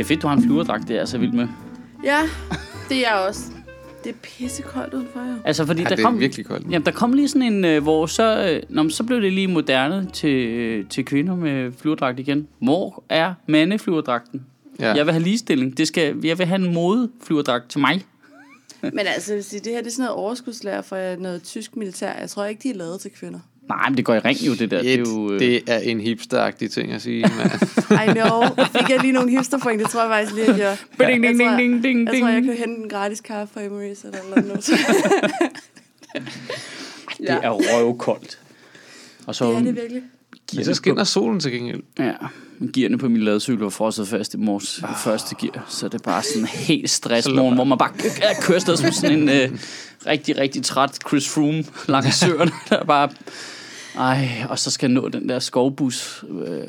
Det er fedt, du har en flyverdragt, det er jeg så vild med. Ja, det er jeg også. Det er pissekoldt udenfor, jo. Altså, fordi Ja, der det er kom... virkelig koldt. Jamen, der kom lige sådan en, øh, hvor så, øh, nå, men så blev det lige moderne til, øh, til kvinder med flyverdragt igen. Hvor er mandeflyverdragten? Ja. Jeg vil have ligestilling. Det skal, jeg vil have en modeflyverdragt til mig. Men altså, det her det er sådan noget overskudslærer for noget tysk militær. Jeg tror ikke, de er lavet til kvinder. Nej, men det går i ring jo, det der. Det er jo, øh, det er en hipsteragtig ting at sige. I know. Fik jeg lige nogle hipsterpoint, det tror jeg faktisk lige, at jeg... Ding, ding, jeg tror, ding, ding, ding, Jeg tror, jeg ding. kan hente en gratis kaffe fra Emery's eller noget. det er røvkoldt. Og så Det er det virkelig. Men så skinner solen til gengæld. Ja, men gearne på min ladecykel var frosset fast i morges i første gear, så det er bare sådan helt stressmorgen, hvor man bare k- kører afsted som sådan en øh, rigtig, rigtig træt Chris Froome langs søerne, der bare... Ej, og så skal jeg nå den der skovbus. Øh,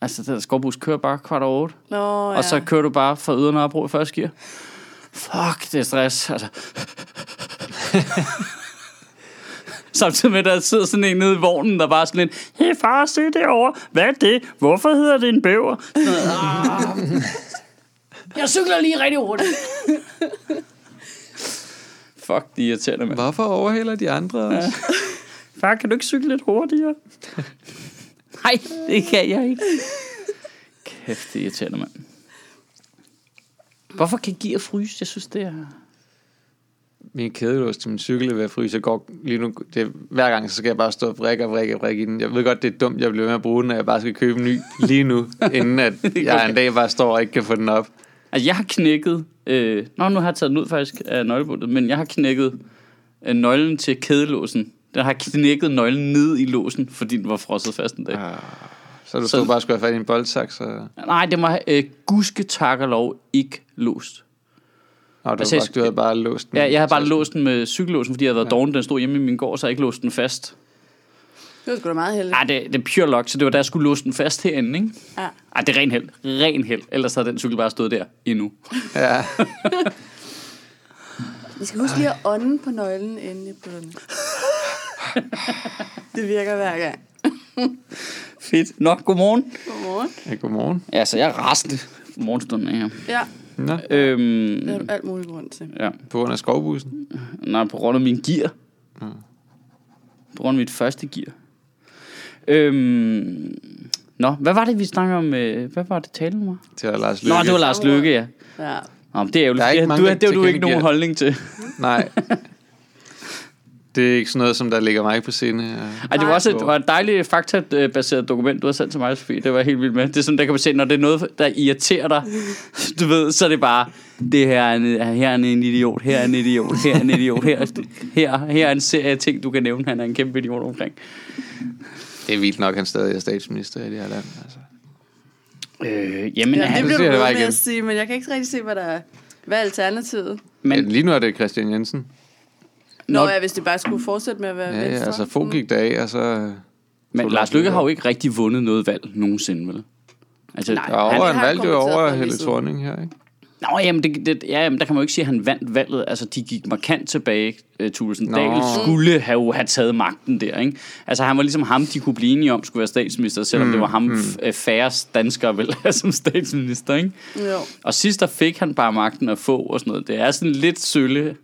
altså, den der skovbus kører bare kvart over otte, Nå, ja. og så kører du bare fra yderne op i første gear. Fuck, det er stress. Altså. Samtidig med, at der sidder sådan en nede i vognen, der bare er sådan lidt, hey far, se derovre. Hvad er det? Hvorfor hedder det en bæver? "Ah." Jeg cykler lige rigtig hurtigt. Fuck, de irriterende, mand. Hvorfor overhælder de andre også? Far, kan du ikke cykle lidt hurtigere? Nej, det kan jeg ikke. Kæft, det er irriterende, mand. Hvorfor kan gear fryse? Jeg synes, det er... Min kædelås til min cykel er ved at fryse. Jeg går lige nu, det, er- hver gang så skal jeg bare stå og vrikke og vrikke og vrikke i den. Jeg ved godt, det er dumt, jeg bliver med at bruge den, og jeg bare skal købe en ny lige nu, inden at jeg en dag bare står og ikke kan få den op. Altså, jeg har knækket... Øh, nå, nu har jeg taget den ud faktisk af nøglebundet, men jeg har knækket øh, nøglen til kædelåsen. Den har knækket nøglen ned i låsen, fordi den var frosset fast en dag. Ah, Så du Så- stod bare og skulle have fat i en boldsaks, og... Nej, det var øh, gudske tak og lov ikke låst. Nå, du, Altså, jeg bare, du havde bare låst den. Ja, jeg har bare Så- låst den med cykellåsen, fordi jeg havde været ja. doven. Den stod hjemme i min gård, så jeg ikke låst den fast. Det var sgu da meget heldigt. Nej, det, det er pure luck, så det var da jeg skulle låse den fast herinde, ikke? Ja. Ej, det er ren held. Ren held. Ellers havde den cykel bare stået der endnu. Ja, Vi skal huske lige at ånde på nøglen inde i bøderne. det virker hver gang. Fedt. Nå, godmorgen. Godmorgen. ja godmorgen. Ja, så jeg er rasende for morgenstunden her. Ja, Nå, Øhm, det har du alt muligt grund til. ja. på grund af skovbussen. Nej, på grund af min gear. På grund af mit første gear. Øhm, nå, hvad var det, vi snakkede om? øh, Hvad var det talen var? Til at Lars Nå, Løkke. det var Lars Lykke, ja. Ja. Nå, det er jo det, du, det du ikke tilkendegiver- nogen holdning til. Nej. Det er ikke sådan noget, som der ligger mig på scene. Ej, det var også et, det var et dejligt faktabaseret dokument, du har sendt til mig, Sofie. Det var jeg helt vildt med. Det er sådan, der kan man se, når det er noget, der irriterer dig, du ved, så er det bare, det her er en, her er en idiot, her er en idiot, her er en idiot, her, her, her er en serie af ting, du kan nævne, han er en kæmpe idiot omkring. Det er vildt nok, han stadig er statsminister i det her land. Altså. Øh, jamen, Ja, ja, det han, bliver du ved med at sige, men jeg kan ikke rigtig se, hvad der er. Hvad er alternativet? Men men, lige nu er det Christian Jensen. Nå, Nå, ja, hvis det bare skulle fortsætte med at være Ja, ja venstre. altså Fogh gik der af, og så... men Lars Lykke har jo ikke rigtig vundet noget valg nogensinde, vel? Altså, Nej. Der var Han- over, han han valgte jo kommer til at over Helle. Thorning her, ikke? Nå, jamen, det, det, ja, jamen, der kan man jo ikke sige, at han vandt valget. Altså, de gik markant tilbage. Uh, Thulesen. Dahl skulle have, jo have taget magten der, ikke? Altså, han var ligesom ham, de kunne blive enige om, skulle være statsminister, selvom mm, det var ham mm. færrest danskere vel som statsminister, ikke? Jo. Og sidst der fik han bare magten at få og sådan noget. Det er sådan lidt sølle.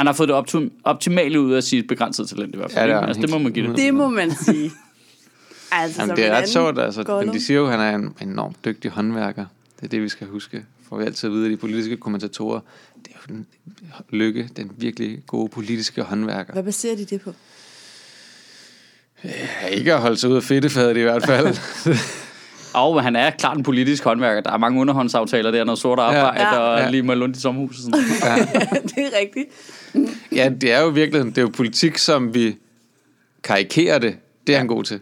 Han har fået det optim- optimale ud af sit begrænsede talent i hvert fald. Ja, det altså, det må man give det. Det må man sige. Altså, Jamen, det er ret sjovt, altså. Men de siger jo, at han er en enormt dygtig håndværker. Det er det, vi skal huske. Får vi altid at vide af de politiske kommentatorer. Det er jo den lykke, den virkelig gode politiske håndværker. Hvad baserer de det på? Ja, ikke at holde sig ud af fedtefadet i hvert fald. Og han er klart en politisk håndværker. Der er mange underhåndsaftaler der, noget sort arbejde Ja. ja, og Ja. lige med Lund i sommerhus og sådan noget. det er rigtigt. ja, det er jo virkelig, det er jo politik, som vi karikerer det. Det er han god til.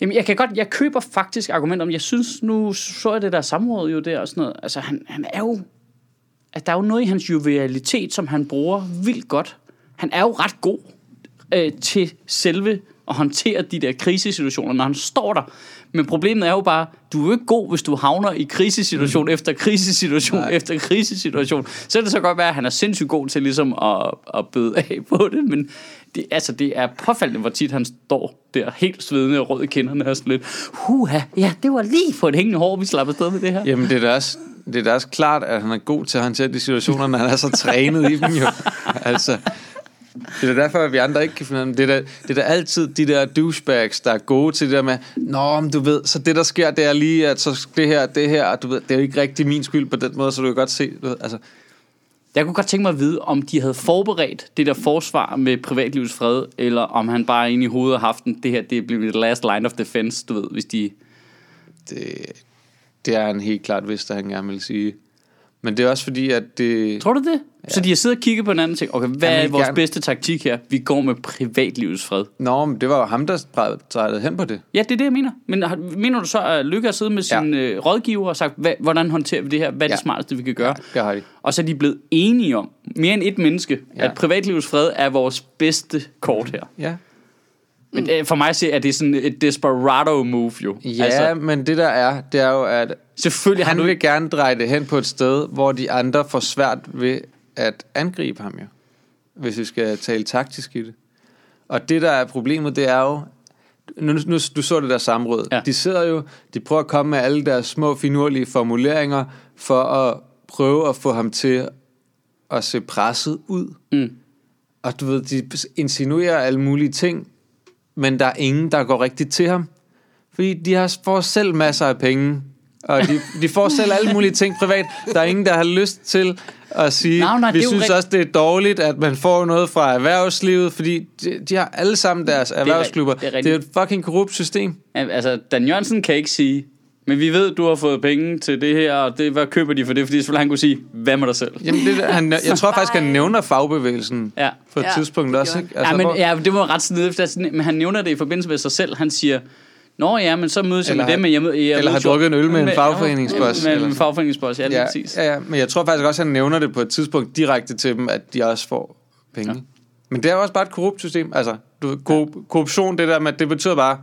Jamen, jeg kan godt, jeg køber faktisk argument om, jeg synes, nu så jeg det der samråd jo der og sådan noget. Altså, han, han er jo, at der er jo noget i hans jovialitet, som han bruger vildt godt. Han er jo ret god øh, til selve at håndtere de der krisesituationer, når han står der. Men problemet er jo bare, du er jo ikke god, hvis du havner i krisesituation mm. efter krisesituation Nej. efter krisesituation. Så det så godt være, at han er sindssygt god til ligesom at, at bøde af på det, men det, altså, det er påfaldende, hvor tit han står der helt svedende og rød i kinderne og sådan lidt, huha, ja, det var lige på et hængende hår, vi slapper afsted med det her. Jamen, det er da også, det er da også klart, at han er god til at håndtere de situationer, når han er så trænet i dem jo. Altså, det er derfor, at vi andre ikke kan finde ud af det. Er da, det er da altid de der douchebags, der er gode til det der med, Nå, men du ved, så det der sker, det er lige, at så det her, det her, du ved, det er jo ikke rigtig min skyld på den måde, så du kan godt se, du ved, altså, Jeg kunne godt tænke mig at vide, om de havde forberedt det der forsvar med privatlivets fred, eller om han bare inde i hovedet har haft den, det her, det er blevet the last line of defense, du ved, hvis de... det, det er han helt klart vidst, at han gerne vil sige. Men det er også fordi, at det... Tror du det? Ja. Så de har siddet og kigget på hinanden og tænkt, okay, hvad Han er vores gerne- bedste taktik her? Vi går med privatlivets fred. Nå, men det var jo ham, der drejede hen på det. Ja, det er det, jeg mener. Men mener du så, at Lykke har siddet med Ja. sin øh, rådgiver og sagt, hvad, hvordan hånterer vi det her? Hvad er det Ja. smarteste, vi kan gøre? Det har de. Og så er de blevet enige om, mere end et menneske, ja. Ja. at privatlivets fred er vores bedste kort her. Ja. Men øh, for mig at se, er det sådan et desperado move jo. Ja, altså, men det der er, det er jo, at selvfølgelig han du vil gerne dreje det hen på et sted, hvor de andre får svært ved at angribe ham jo. Hvis vi skal tale taktisk i det. Og det der er problemet, det er jo, nu, nu du så det der samråd. Ja. De sidder jo, de prøver at komme med alle deres små finurlige formuleringer, for at prøve at få ham til at se presset ud. Mm. Og du ved, de insinuerer alle mulige ting, men der er ingen, der går rigtigt til ham. Fordi de har, får selv masser af penge, og de, de får selv alle mulige ting privat. Der er ingen, der har lyst til at sige, nej, det vi er synes rigt- også, det er dårligt, at man får noget fra erhvervslivet, fordi de, de har alle sammen deres erhvervsklubber. det er Det er, rigtigt. et fucking korrupt system. Altså, Dan Jørgensen kan ikke sige, men vi ved, du har fået penge til det her, og det, hvad køber de for det? Fordi selvfølgelig han kunne sige, hvad med dig selv? Jamen, det, han, jeg tror faktisk, han nævner fagbevægelsen Ja. på et Ja, tidspunkt det også. Ikke? Altså, ja, men, hvor- ja, det var ret snedigt, men han nævner det i forbindelse med sig selv. Han siger, Nå ja, men så mødes jeg Eller med dem, har- men jeg, mød- jeg eller har drukket en øl med en fagforeningsboss, Med, med, en fagforeningsboss, ja, lige ja, præcis. ja, ja, men jeg tror faktisk også, han nævner det på et tidspunkt direkte til dem, at de også får penge. Ja. Men det er jo også bare et korrupt system. Altså, du, korruption, det der med, det betyder bare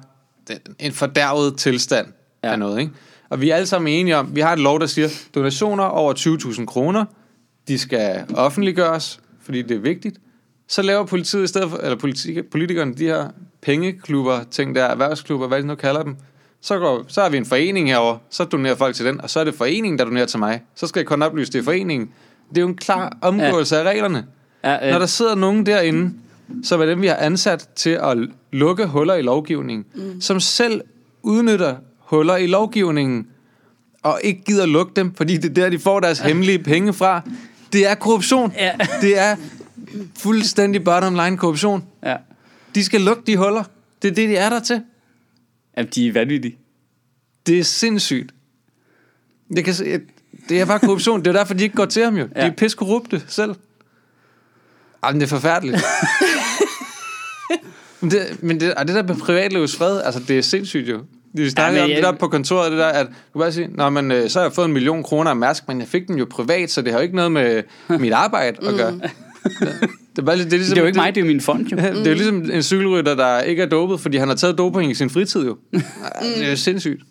det en fordærvet tilstand Ja. af noget. Ikke? Og vi er alle sammen enige om, vi har et lov, der siger, donationer over 20.000 kroner, de skal offentliggøres, fordi det er vigtigt. Så laver politiet i stedet for, eller politi- politikerne de her pengeklubber, ting der, erhvervsklubber, hvad de nu kalder dem. Så, går, så har vi en forening herover, så donerer folk til den, og så er det foreningen, der donerer til mig. Så skal jeg kun oplyse, det er foreningen. Det er jo en klar omgåelse ja. af reglerne. Ja, øh, Når der sidder nogen derinde, som er dem, vi har ansat til at lukke huller i lovgivningen, mm. som selv udnytter huller i lovgivningen, og ikke gider lukke dem, fordi det er der, de får deres hemmelige penge fra. Det er korruption. Ja. Det er fuldstændig bottom line korruption. ja. De skal lukke de huller. Det er det, de er der til. Jamen, de er vanvittige. Det er sindssygt. Jeg kan se, det er bare korruption. Det er derfor, de ikke går til ham jo. De Ja. er pis korrupte selv. Jamen, det er forfærdeligt. men det, men det, og det der med privatlivets fred, altså det er sindssygt jo. Vi snakker men om jeg- det der på kontoret, det der, at du kan bare sige, Nå, men, øh, så har jeg fået en million kroner af Mærsk, men jeg fik den jo privat, så det har jo ikke noget med mit arbejde at gøre. det, er bare, det, er ligesom, Det er jo ikke mig, det er min fond, jo. det er jo ligesom en cykelrytter, der ikke er dopet, fordi han har taget doping i sin fritid jo. Det er jo sindssygt.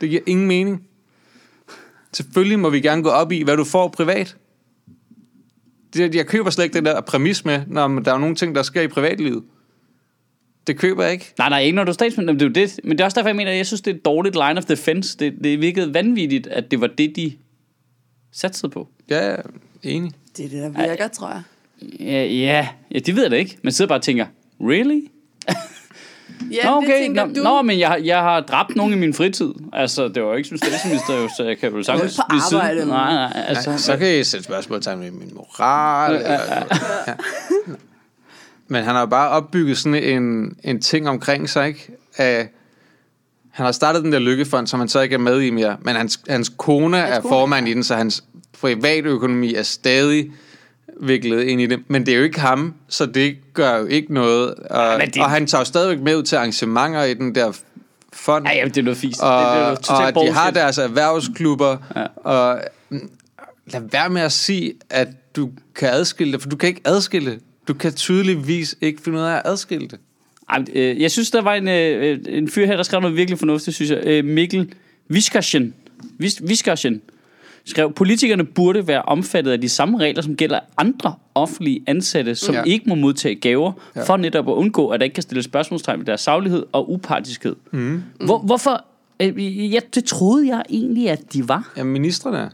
Det giver ingen mening. Selvfølgelig må vi gerne gå op i, hvad du får privat. Det, jeg køber slet ikke den der præmis med, når der er nogle ting, der sker i privatlivet. Det køber jeg ikke. Nej, nej, ikke når du er statsminister. Men det er jo det. Men det er også derfor, jeg mener, at jeg synes, det er et dårligt line of defense. Det, det virkede vanvittigt, at det var det, de satsede på. Jeg er enig. Det er det, der virker, tror jeg. Ja, ja, ja, det ved jeg da ikke. Man sidder bare og tænker, really? Ja, Nå, det okay. tænker Nå, du. nå, men jeg, har- jeg har dræbt nogen i min fritid. Altså, det var jo ikke som statsminister, jo, så jeg kan vel sagtens på blive siden. arbejde. Nej, nej, altså. Nej, så kan I sætte spørgsmålstegn ved min moral. Eller, ja. Men han har bare opbygget sådan en, en ting omkring sig, ikke? Af, han har startet den der lykkefond, som han så ikke er med i mere. Men hans, hans kone hans er kone, formand i den, så hans privatøkonomi er stadig viklet ind i det. Men det er jo ikke ham, så det gør jo ikke noget. Og, men det- og han tager jo stadigvæk med ud til arrangementer i den der fond. Ja, jamen, det er noget fisk. Og, det, det er noget og de har deres erhvervsklubber, Ja. ja. og lad være med at sige, at du kan adskille det, for du kan ikke adskille. Du kan tydeligvis ikke finde ud af at adskille det. Ej, øh, jeg synes, der var en, øh, en fyr her, der skrev noget virkelig fornuftigt, synes jeg. Øh, Mikkel Viskarsen. Vis, Viskarsen skrev, politikerne burde være omfattet af de samme regler, som gælder andre offentlige ansatte, som Ja. ikke må modtage gaver, Ja. for netop at undgå, at der ikke kan stilles spørgsmålstegn ved deres saglighed og upartiskhed. Mm. Hvor, hvorfor? Øh, ja, det troede jeg egentlig, at de var. Ja, ministerne er.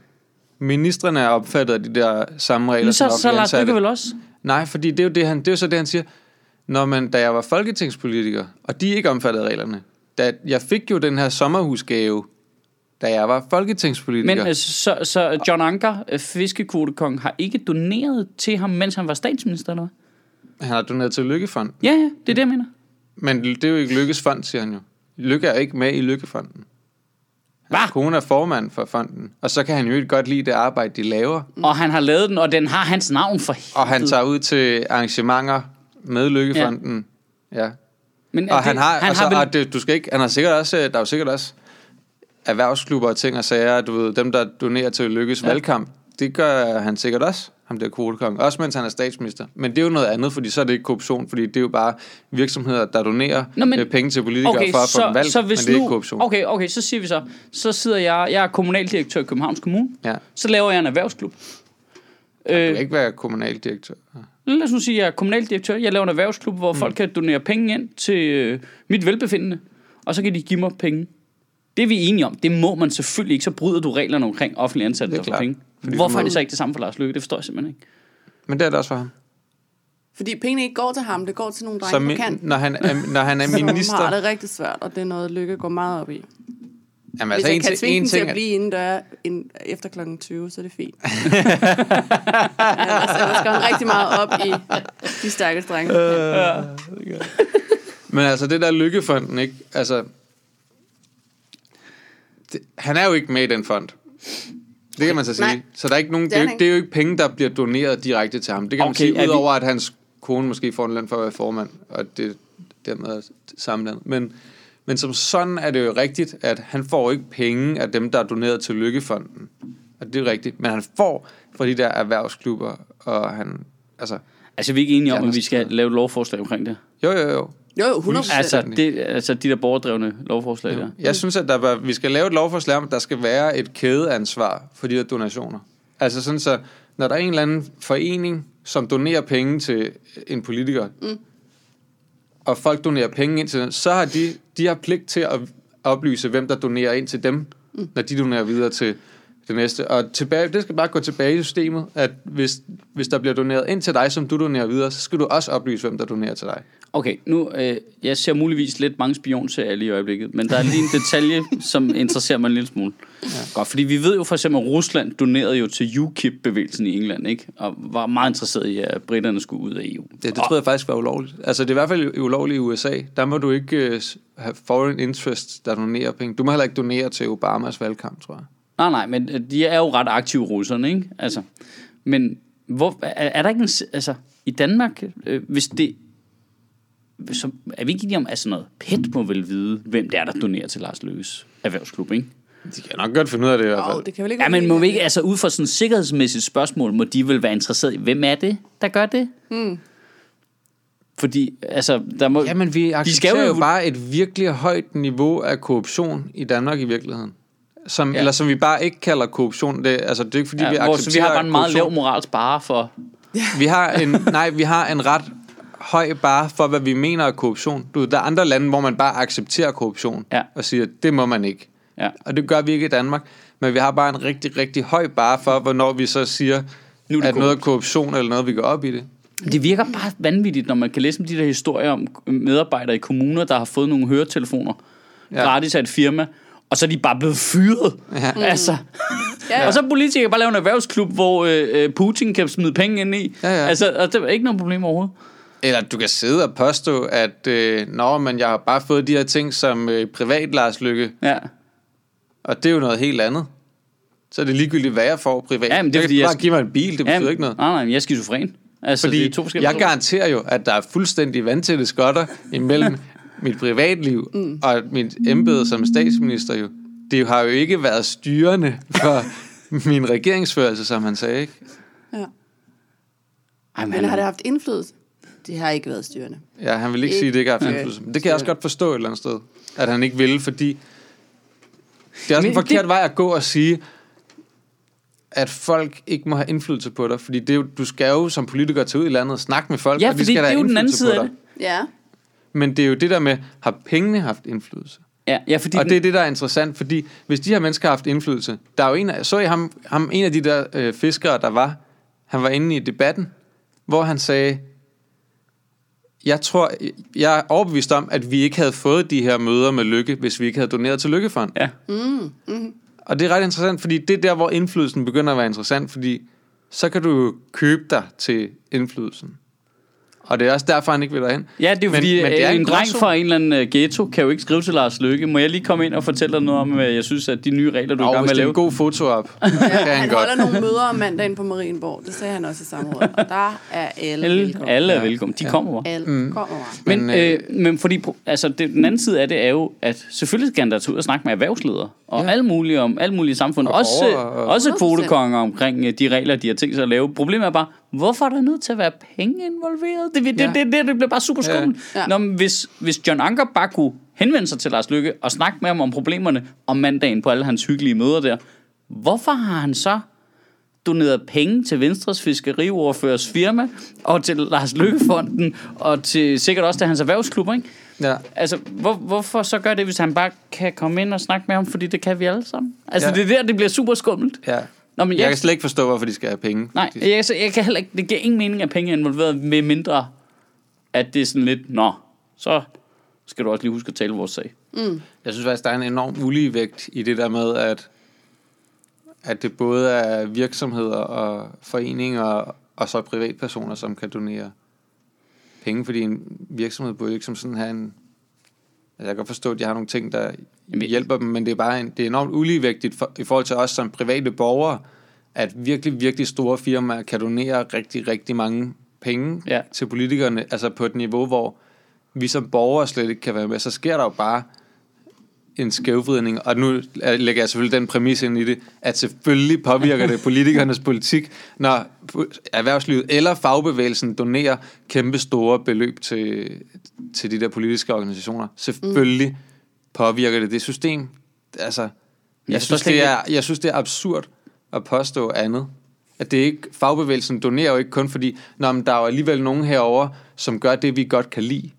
Ministerne er opfattet af de der samme regler Men som så, så Lars. Lykke vel også? Nej, fordi det er jo, det, han, det er jo så det, han siger. Når man, da jeg var folketingspolitiker, og de er ikke omfattet af reglerne, da jeg fik jo den her sommerhusgave, da jeg var folketingspolitiker. Men øh, så, så John Anker, øh, fiskekvotekong, har ikke doneret til ham, mens han var statsminister, eller hvad? Han har doneret til Lykkefonden. Ja, ja, det er det, jeg mener. Men det er jo ikke Lykkes fond, siger han jo. Lykke er ikke med i Lykkefonden. Hvad? Hans kone er formand for fonden. Og så kan han jo ikke godt lide det arbejde, de laver. Og han har lavet den, og den har hans navn for helvede. Og han tager ud til arrangementer med Lykkefonden. Ja. ja. Men Og han har, han altså, har vel, og det, du skal ikke, han har sikkert også, der er jo sikkert også erhvervsklubber og ting og sager, du ved, dem der donerer til Lykkes. Ja. valgkamp, det gør han sikkert også, ham der kvotekong, også mens han er statsminister. Men det er jo noget andet, fordi så er det ikke korruption, fordi det er jo bare virksomheder, der donerer Nå, men- øh, penge til politikere okay, for at få dem valgt, så hvis men det er nu, ikke korruption. Okay, okay, så siger vi så, så sidder jeg, jeg er kommunaldirektør i Københavns Kommune, Ja. så laver jeg en erhvervsklub. Du kan Øh, ikke være kommunaldirektør. lad os nu sige, at jeg er kommunaldirektør, jeg laver en erhvervsklub, hvor mm. folk kan donere penge ind til øh, mit velbefindende, og så kan de give mig penge. Det er vi enige om. Det må man selvfølgelig ikke. Så bryder du reglerne omkring offentlige ansatte, er der får penge. Fordi Hvorfor er det så ikke det samme for Lars Løkke? Det forstår jeg simpelthen ikke. Men det er det også for ham. Fordi pengene ikke går til ham, det går til nogle drenge Så på kanten. når han er, når han er Som har minister... det rigtig svært, og det er noget, Lykke går meget op i. Jamen, Hvis altså, jeg en, kan ting- tvinge en den til ting, at blive indendør ind, efter klokken 20, så er det fint. ellers, ellers går han rigtig meget op i de stærke drenge. på kanten. Men altså, det der Lykkefonden, ikke? Altså, det, han er jo ikke med i den fond. Det kan man så sige. Nej. Så der er ikke nogen, det, Det er ikke, det er jo ikke penge, der bliver doneret direkte til ham. Det kan man Okay, sige, er vi- udover at hans kone måske får en løn for at være formand, og det dermed er sammenlandet. Men, men som sådan er det jo rigtigt, at han får ikke penge af dem, der er doneret til Lykkefonden. Og det er rigtigt. Men han får fra de der erhvervsklubber, og han, altså, Altså, vi er ikke enige om, at vi skal lave et lovforslag omkring det. jo, jo, jo. Jo, jo, 100 Altså, det, altså de der borgerdrevne lovforslag der. Jeg synes, at der bør, vi skal lave et lovforslag om, at der skal være et kædeansvar for de der donationer. Altså sådan så, når der er en eller anden forening, som donerer penge til en politiker, mm. og folk donerer penge ind til den, så har de, de har pligt til at oplyse, hvem der donerer ind til dem, mm. når de donerer videre til det næste. Og tilbage, det skal bare gå tilbage i systemet, at hvis, hvis der bliver doneret ind til dig, som du donerer videre, så skal du også oplyse, hvem der donerer til dig. Okay, nu, øh, jeg ser muligvis lidt mange spionserier lige i øjeblikket, men der er lige en detalje, som interesserer mig en lille smule. Ja. Godt, fordi vi ved jo for eksempel, at Rusland donerede jo til UKIP-bevægelsen i England, ikke? Og var meget interesseret i, at britterne skulle ud af EU. Det, det troede jeg faktisk var ulovligt. Altså, det er i hvert fald ulovligt i USA. Der må du ikke uh, have foreign interest, der donerer penge. Du må heller ikke donere til Obamas valgkamp, tror jeg. Nej, nej, men øh, de er jo ret aktive, russerne, ikke? Altså, men hvor, er, er der ikke en... Altså, i Danmark, øh, hvis det... Så er vi ikke enige om, at sådan noget PET må vel vide, hvem det er, der donerer til Lars Løkkes erhvervsklub, ikke? De kan nok godt finde ud af det i hvert fald. Oh, det kan vel ikke Ja, men må vi ikke, altså ud fra sådan et sikkerhedsmæssigt spørgsmål, må de vel være interesseret i, hvem er det, der gør det? Hmm. Fordi, altså, der må... Jamen, vi skal accepterer jo- jo bare et virkelig højt niveau af korruption i Danmark i virkeligheden. Som, Ja. Eller som vi bare ikke kalder korruption. Det, altså, det er ikke fordi, ja, vi hvor, accepterer så vi har bare en meget lav korruption. moralsk bare for... Vi har en, nej, vi har en ret høj bare for, hvad vi mener er korruption. Du, der er andre lande, hvor man bare accepterer korruption. Ja. Og siger, det må man ikke. Ja. Og det gør vi ikke i Danmark. Men vi har bare en rigtig, rigtig høj bare for, hvornår vi så siger, Nu er at noget er korruption, eller noget, vi går op i det. Det virker bare vanvittigt, når man kan læse om de der historier om medarbejdere i kommuner, der har fået nogle høretelefoner. Ja. gratis af et firma, og så er de bare blevet fyret. Ja. Mm. Altså. Ja, Og så er politikere bare lave en erhvervsklub, hvor øh, øh, Putin kan smide penge ind i. Ja, ja. Altså, og det er ikke noget problem overhovedet. Eller du kan sidde og påstå, at øh, Nå, men jeg har bare fået de her ting som øh, privat Lars Lykke, Ja. og det er jo noget helt andet. Så er det ligegyldigt, hvad jeg får privat. Ja, men det er jeg fordi, kan jeg bare give mig en bil, det betyder ja, ikke noget. Nej, nej, men jeg er skizofren. Altså, Fordi det er to forskellige jeg garanterer jo, at der er fuldstændig vandtætte skotter imellem mit privatliv mm. og mit embede som statsminister jo. Det har jo ikke været styrende for min regeringsførelse, som han sagde, ikke? ja. Ej, men, Men har det haft indflydelse? det har ikke været styrende. Ja, han vil ikke, Ikke sige, at det ikke har haft indflydelse. Men det kan jeg også godt forstå et eller andet sted, at han ikke ville, fordi det er også Men en forkert det- vej at gå og sige, at folk ikke må have indflydelse på dig, fordi det er jo, du skal jo som politiker tage ud i landet og snakke med folk, Ja, og de fordi skal det er have jo den anden indflydelse side på af dig. det. Ja, Men det er jo det der med, har pengene haft indflydelse? Ja, ja fordi Og den- det er det, der er interessant, fordi hvis de her mennesker har haft indflydelse, der er jo en af, så I ham, ham, en af de der øh, fiskere, der var, han var inde i debatten, hvor han sagde, jeg tror, jeg er overbevist om, at vi ikke havde fået de her møder med Lykke, hvis vi ikke havde doneret til Lykkefond. Ja. Og det er ret interessant, fordi det er der, hvor indflydelsen begynder at være interessant, fordi så kan du købe dig til indflydelsen. Og det er også derfor, han ikke vil derhen. Ja, det er Men- fordi, men det er øh, en en dreng fra en eller anden øh, ghetto kan jo ikke skrive til Lars Løkke. Må jeg lige komme ind og fortælle dig noget om, øh, jeg synes, at de nye regler, du er i Og gang med at det er lave... en god foto op, ja kan han han godt. holder nogle møder om mandagen på Marienborg. Det sagde han også i samrådet. Og der er alle, Alle, velkommen. alle er Ja. velkommen. De kommer bare. Alle mm. kommer bare. Men, Men, øh, men fordi, altså det, den anden side af det er jo, at selvfølgelig skal han da tage ud og snakke med erhvervsledere og ja. alle mulige om alle mulige samfund. Og også, og- også 100%. kvotekonger omkring de regler, de har tænkt sig at lave. Problemet er bare, hvorfor er der nødt til at være penge involveret? Det, det, Ja. det, det, det, det bliver bare super skummelt. Ja. Ja. Nå, men hvis, hvis John Anker bare kunne henvende sig til Lars Lykke og snakke med ham om problemerne om mandagen på alle hans hyggelige møder der, hvorfor har han så doneret penge til Venstres fiskeriordførers firma, og til Lars Løkkefonden, og til sikkert også til hans erhvervsklub, ikke? Ja. Altså, hvor, hvorfor så gør det, hvis han bare kan komme ind og snakke med ham, fordi det kan vi alle sammen? Altså, Ja. ja. det er der, det bliver super skummelt. Ja. Nå, men Jeg jeg, kan slet ikke forstå, hvorfor de skal have penge. nej, jeg, så jeg kan heller ikke, det giver ingen mening, at penge er involveret, med mindre, at det er sådan lidt, nå, så skal du også lige huske at tale vores sag. Jeg synes faktisk, der er en enorm uligevægt i det der med, at, at det både er virksomheder og foreninger og så privatpersoner, som kan donere penge, fordi en virksomhed burde ikke som sådan have en... Altså, jeg kan godt forstå, at de har nogle ting, der Jamen- hjælper dem, men det er bare en, det er enormt uligevægtigt for, i forhold til os som private borgere, at virkelig, virkelig store firmaer kan donere rigtig, rigtig mange penge Ja. til politikerne, altså på et niveau, hvor vi som borgere slet ikke kan være med, så sker der jo bare en skævvridning, og nu lægger jeg selvfølgelig den præmis ind i det, at selvfølgelig påvirker det politikernes politik, når erhvervslivet eller fagbevægelsen donerer kæmpe store beløb til, til de der politiske organisationer. Selvfølgelig påvirker det det system. Altså, jeg, Jeg synes, det er, jeg synes, det er absurd at påstå andet. At det ikke, fagbevægelsen donerer jo ikke kun fordi, når der er jo alligevel nogen herover, som gør det, vi godt kan lide.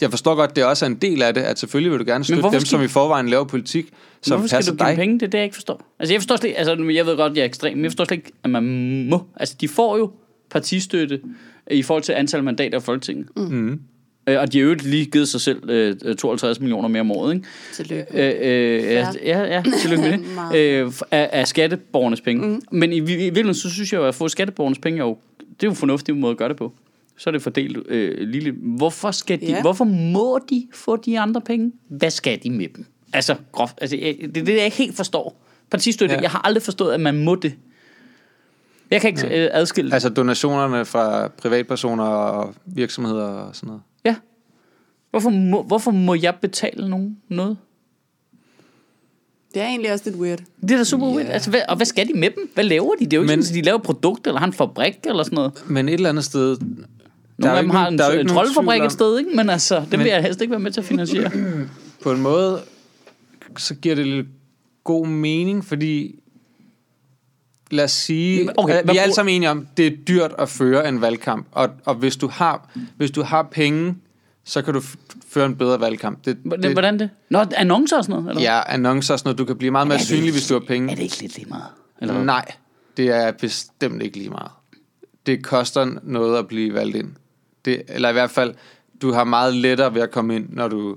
Jeg forstår godt, det også er en del af det, at selvfølgelig vil du gerne støtte hvorfor dem, skal- som i forvejen laver politik, som Hvorfor skal passer du give dig. penge? Det er det, jeg ikke forstår. Altså, jeg forstår slet ikke, altså, jeg ved godt, jeg er ekstrem, men jeg forstår slet ikke, at man må. Altså, de får jo partistøtte i forhold til antal mandater i Folketinget. Mm. Øh, Og de har jo lige givet sig selv øh, 52 millioner mere om året, ikke? Tillykke. Øh, øh, ja, ja, ja, tillykke med det. Meget. øh, af, af skatteborgernes penge. Mm. Men i, i virkeligheden, så synes jeg jo, at få skatteborgernes penge, er jo, det er jo en fornuftig måde at gøre det på. Så er det fordelt øh, lille. Hvorfor, skal de, Ja. hvorfor må de få de andre penge? Hvad skal de med dem? Altså, groft, altså jeg, det er det, jeg ikke helt forstår. Partistøtte, Ja. ja. jeg har aldrig forstået, at man må det. Jeg kan ikke øh, adskille det. Altså donationerne fra privatpersoner og virksomheder og sådan noget. Ja. Hvorfor må, hvorfor må jeg betale nogen noget? Det er egentlig også lidt weird. Det er da super yeah. weird. Altså, hvad, og hvad skal de med dem? Hvad laver de? Det er jo ikke Men- sådan, at de laver et produkt, eller har en fabrik, eller sådan noget. Men et eller andet sted... Nogle af dem har en, der er jo en troldfabrik et sted, ikke? Men altså, det vil jeg helst ikke være med til at finansiere. på en måde, så giver det lidt god mening, fordi lad os sige, Okay, vi er alle bruger- sammen enige om, det er dyrt at føre en valgkamp, og, og hvis, du har, hvis du har penge, så kan du føre en bedre valgkamp. Det, Hvordan, hvordan det? Nå, annoncer og sådan noget? Eller? Ja, annoncer og sådan noget, du kan blive meget mere Er det synlig, ikke- hvis du har penge. Er det ikke lidt lige meget? Eller hvad? Nej, det er bestemt ikke lige meget. Det koster noget at blive valgt ind. Det, eller i hvert fald, du har meget lettere ved at komme ind, når du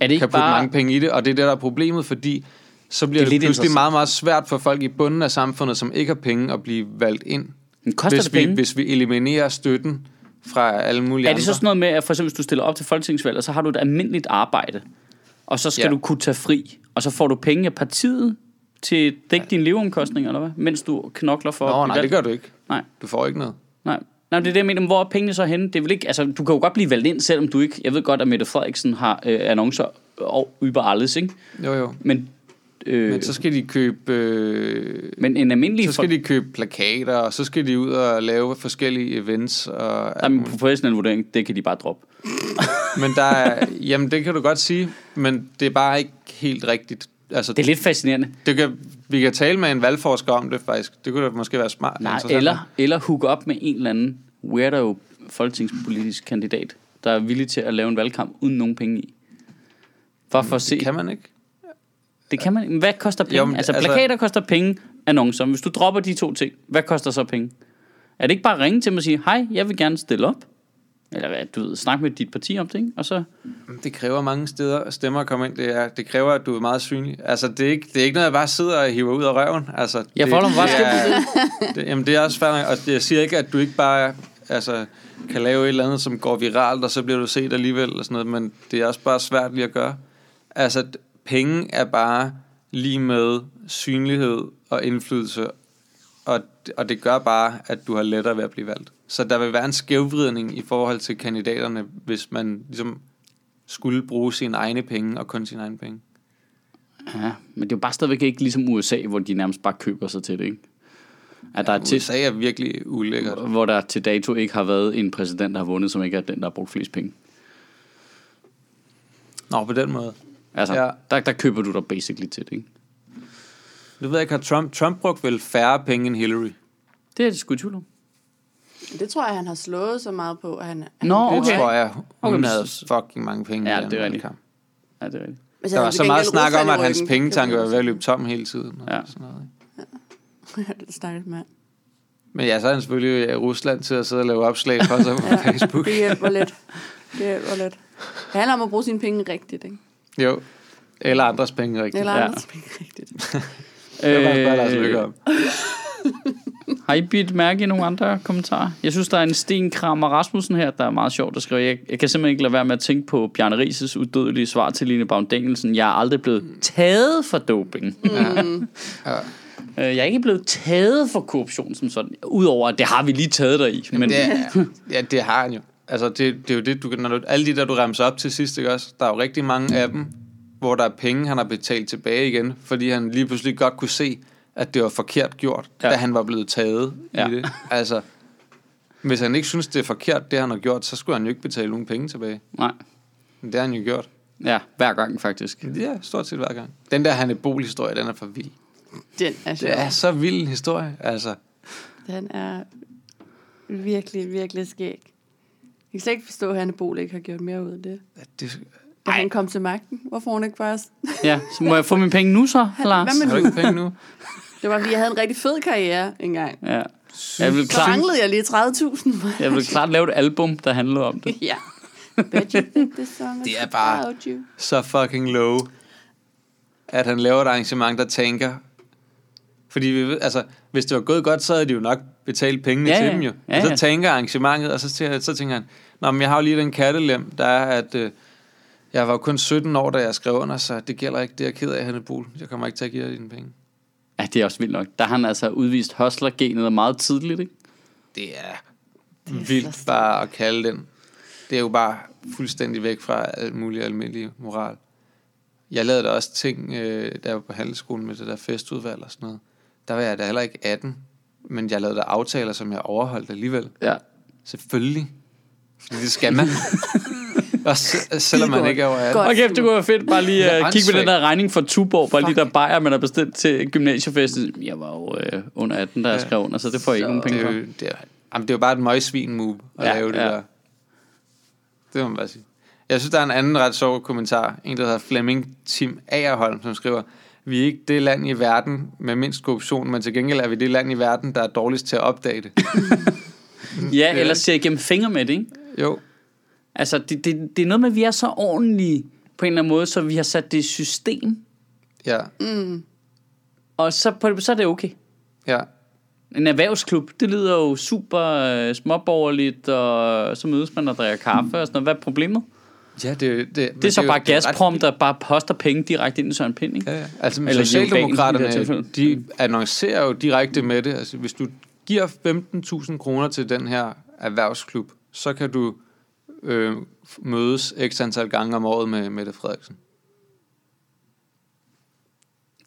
Er det ikke kan putte bare... mange penge i det, og det er det, der er problemet, fordi så bliver Det det, pludselig meget, meget svært for folk i bunden af samfundet, som ikke har penge, at blive valgt ind. Men koster Hvis det vi, penge? hvis vi eliminerer støtten fra alle mulige Er andre. det så sådan noget med, at for eksempel hvis du stiller op til folketingsvalg, og så har du et almindeligt arbejde, og så skal Ja. du kunne tage fri, og så får du penge af partiet til at dække dine leveomkostninger, eller hvad? Mens du knokler for Nå, nej, valgt? det gør du ikke. Nej. Du får ikke noget. Nej. Nej, det er det, jeg mener. Hvor er pengene så henne? Det er vel ikke, altså, du kan jo godt blive valgt ind, selvom du ikke... Jeg ved godt, at Mette Frederiksen har øh, annoncer og über alles, ikke? Jo, jo. Men Øh, Men så skal de købe... Øh, men en almindelig... så skal de købe plakater, og så skal de ud og lave forskellige events. Og, Der min professionelle vurdering, det kan de bare droppe. men der er, jamen det kan du godt sige, men det er bare ikke helt rigtigt. Altså, Det er lidt fascinerende. det kan, vi kan tale med en valgforsker om det faktisk. Det kunne da måske være smart. Nej, eller, eller hook op med en eller anden weirdo folketingspolitisk kandidat, der er villig til at lave en valgkamp uden nogen penge i. For, for at se. Det kan man ikke. Det kan man. Hvad koster penge? Jo, men altså, altså- plakater koster penge, annoncer. Hvis du dropper de to ting, hvad koster så penge? Er det ikke bare at ringe til mig og sige, hej, jeg vil gerne stille op? Eller hvad, du ved, snak med dit parti om det, ikke? Og så, Det kræver mange steder stemmer at komme ind. Det, er, det kræver, at du er meget synlig. Altså, det er ikke, det er ikke noget, jeg bare sidder og hiver ud af røven. Altså, Jeg det, folder mig bare det, det, jamen, det er også nok, og jeg siger ikke, at du ikke bare altså, kan lave et eller andet, som går viralt, og så bliver du set alligevel, og sådan noget, men det er også bare svært lige at gøre. Altså, penge er bare lige med synlighed og indflydelse, og, og det gør bare, at du har lettere ved at blive valgt. Så der vil være en skævvridning i forhold til kandidaterne, hvis man ligesom skulle bruge sine egne penge og kun sine egne penge. ja, men det er jo bare stadigvæk ikke ligesom USA, hvor de nærmest bare køber sig til det, ikke? At der er til, USA er virkelig ulækkert. hvor der til dato ikke har været en præsident, der har vundet, som ikke er den, der har brugt flest penge. Nå, på den måde. Altså, Ja. ja. der, der køber du dig basically til det, ikke? Du ved ikke, har Trump, Trump brugt vel færre penge end Hillary? Det er det sgu tvivl om. Det tror jeg, han har slået så meget på. At han, han Nå, Det okay. tror jeg, hun Okay, havde fucking mange penge. Ja, i den det er rigtigt. Ja, det er rigtigt. Hvis Der han var så meget snak om, at hans pengetanke det var ved at løbe tom hele tiden. Og Ja. sådan noget. jeg godt- det snakkes med. Men ja, så er han selvfølgelig i Rusland til at sidde og lave opslag for sig på Facebook. Det hjælper lidt. Det hjælper lidt. Det handler om at bruge sine penge rigtigt, ikke? Jo. Eller andres penge, rigtigt. Eller Ja. andres penge rigtigt. Det var bare Lars om. Har I bidt mærke i nogle andre kommentarer? Jeg synes, der er en Sten Kramer Rasmussen her, der er meget sjovt at skrive. Jeg, jeg kan simpelthen ikke lade være med at tænke på Bjarne Rises udødelige svar til Line Baum Danielsen. Jeg er aldrig blevet taget for doping. Mm. Ja. Jeg er ikke blevet taget for korruption som sådan. Udover, at det har vi lige taget dig i. Men Det ja, det har han jo. Altså, det, det er jo det, du, kan- når du, alle de der, du remser op til sidst, ikke også? Der er jo rigtig mange af dem, hvor der er penge, han har betalt tilbage igen, fordi han lige pludselig godt kunne se, at det var forkert gjort, ja. Ja. da han var blevet taget ja. Ja. i det. Altså, hvis han ikke synes, det er forkert, det han har gjort, så skulle han jo ikke betale nogen penge tilbage. Nej. Men det har han jo gjort. Ja, hver gang faktisk. Er stort set hver gang. Den der Hannibal-historie, den er for vild. Den er sjov. Det er så vild en historie, altså. Den er virkelig, virkelig skæg. Jeg kan slet ikke forstå, at Hanne Bol ikke har gjort mere ud af det. at det Da han kom til magten. Hvorfor hun ikke bare... Ja, så må jeg få mine penge nu så, Lars? Hvad har med du nu? ikke penge nu? Det var, fordi jeg havde en rigtig fed karriere engang. Ja. Jeg vil Så klart, manglede jeg lige 30.000. jeg vil klart lave et album, der handlede om det. ja. Bet you think this song Det er bare- så fucking low, at han laver et arrangement, der tænker... Fordi vi ved, altså, hvis det var gået godt, så havde de jo nok betalt pengene Ja, til ja. dem jo. Ja, og så ja. tænker arrangementet, og så, tænker- så tænker han, Nå, men jeg har jo lige den kattelem, der er, at øh, jeg var jo kun 17 år, da jeg skrev under, så det gælder ikke, det er jeg ked af, Hanne Bol. Jeg kommer ikke til at give dig dine penge. Ja, det er også vildt nok. Der har han altså udvist hustler-genet meget tidligt, ikke? Det er, Det er vildt bare at kalde den. Det er jo bare fuldstændig væk fra alt muligt almindelig moral. Jeg lavede da også ting, øh, da jeg var på handelsskolen med det der festudvalg og sådan noget. Der var jeg da heller ikke 18, men jeg lavede da aftaler, som jeg overholdt alligevel. Ja. Selvfølgelig. Fordi det skal man. også selvom man ikke er over 18. godt. Og kæft, det kunne være fedt bare lige Det at kigge på den der regning for Tuborg, bare lige Fuck. der bajer, man har bestilt til gymnasiefesten. Jeg var jo øh, under 18, da jeg Ja. skrev under, så det får jeg ikke nogen Det penge er, for. det, er, jamen, det er jo bare et møgsvin move at ja, lave det ja. der. Det må man bare sige. Jeg synes, der er en anden ret sjov kommentar. En, der hedder Flemming Tim Agerholm, som skriver, vi er ikke det land i verden med mindst korruption, men til gengæld er vi det land i verden, der er dårligst til at opdage det. Ja, eller ser igennem fingre med det, ikke? Jo, Altså, det, det, det er noget med, at vi er så ordentlige på en eller anden måde, så vi har sat det i system, ja, og så, på, så er det okay. ja. En erhvervsklub, det lyder jo super øh, småborgerligt, og så mødes man og drikker kaffe og sådan noget. Hvad er problemet? Ja, det, det, det, Det er så jo- bare det er ret Gazprom, der bare poster penge direkte ind i Søren Pind, ikke? Ja, ja. Altså, Eller Eller det Socialdemokraterne, de annoncerer jo direkte med det. Altså, hvis du giver 15.000 kroner til den her erhvervsklub, så kan du øh, mødes x antal gange om året med Mette Frederiksen.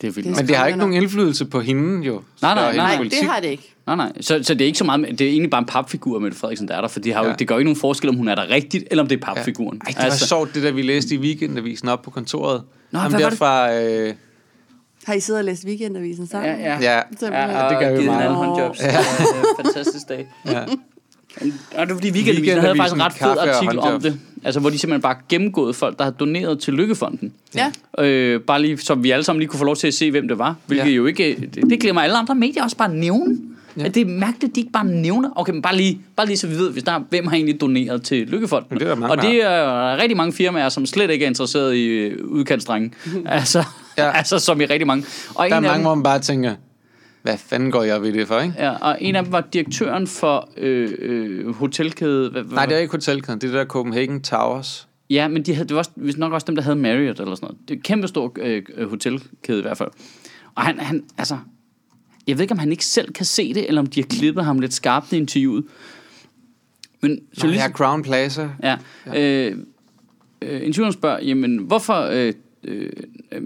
Det er vildt. Det Men det har ikke nogen indflydelse på hende, jo. Nej, nej. Nej, politik. det har det ikke. Nej, nej. Så, så det er ikke så meget, det er egentlig bare en papfigur, Mette Frederiksen, der er der, for det, har jo, Ja. det gør ikke nogen forskel, om hun er der rigtigt, eller om det er papfiguren. Ej, det var altså. sjovt, det der vi læste i weekendavisen op på kontoret. Nå, Ham hvad der var det? fra... Øh, Har I siddet og læst weekendavisen sammen? Ja, ja. ja, Simpelthen. Ja, det gør vi givet meget. hinanden håndjobs. Ja. Er fantastisk dag. ja. Og det var fordi Weekendavisen havde faktisk en ret fed artikel og om det. Altså, hvor de simpelthen bare gennemgået folk, der har doneret til Lykkefonden. Ja. Øh, bare lige, så vi alle sammen lige kunne få lov til at se, hvem det var. Hvilket Ja. jo ikke... Det, det glemmer alle andre medier også bare at nævne. Ja. At det er mærkeligt, at de ikke bare nævner. Okay, men bare lige, bare lige så vi ved, hvis der er, hvem har egentlig doneret til Lykkefonden. Det er mange, og det er rigtig mange firmaer, som slet ikke er interesseret i øh, udkantsdrenge. altså, Ja. altså, som i rigtig mange. Og Der er af mange, dem, hvor man bare tænker, hvad fanden går jeg ved det for, ikke? Ja, og en af dem var direktøren for øh, øh, hotelkæde. Hvad, Nej, det er ikke hotelkæden, det er der Copenhagen Towers. Ja, men de havde, det var også, vist nok også dem, der havde Marriott eller sådan noget. Det er en kæmpe stor øh, hotelkæde i hvert fald. Og han, han, altså, jeg ved ikke, om han ikke selv kan se det, eller om de har klippet ham lidt skarpt i interviewet. Men journalisten, her Crown Plaza. ja, øh, øh, intervieweren spørger, jamen, hvorfor øh, øh, øh,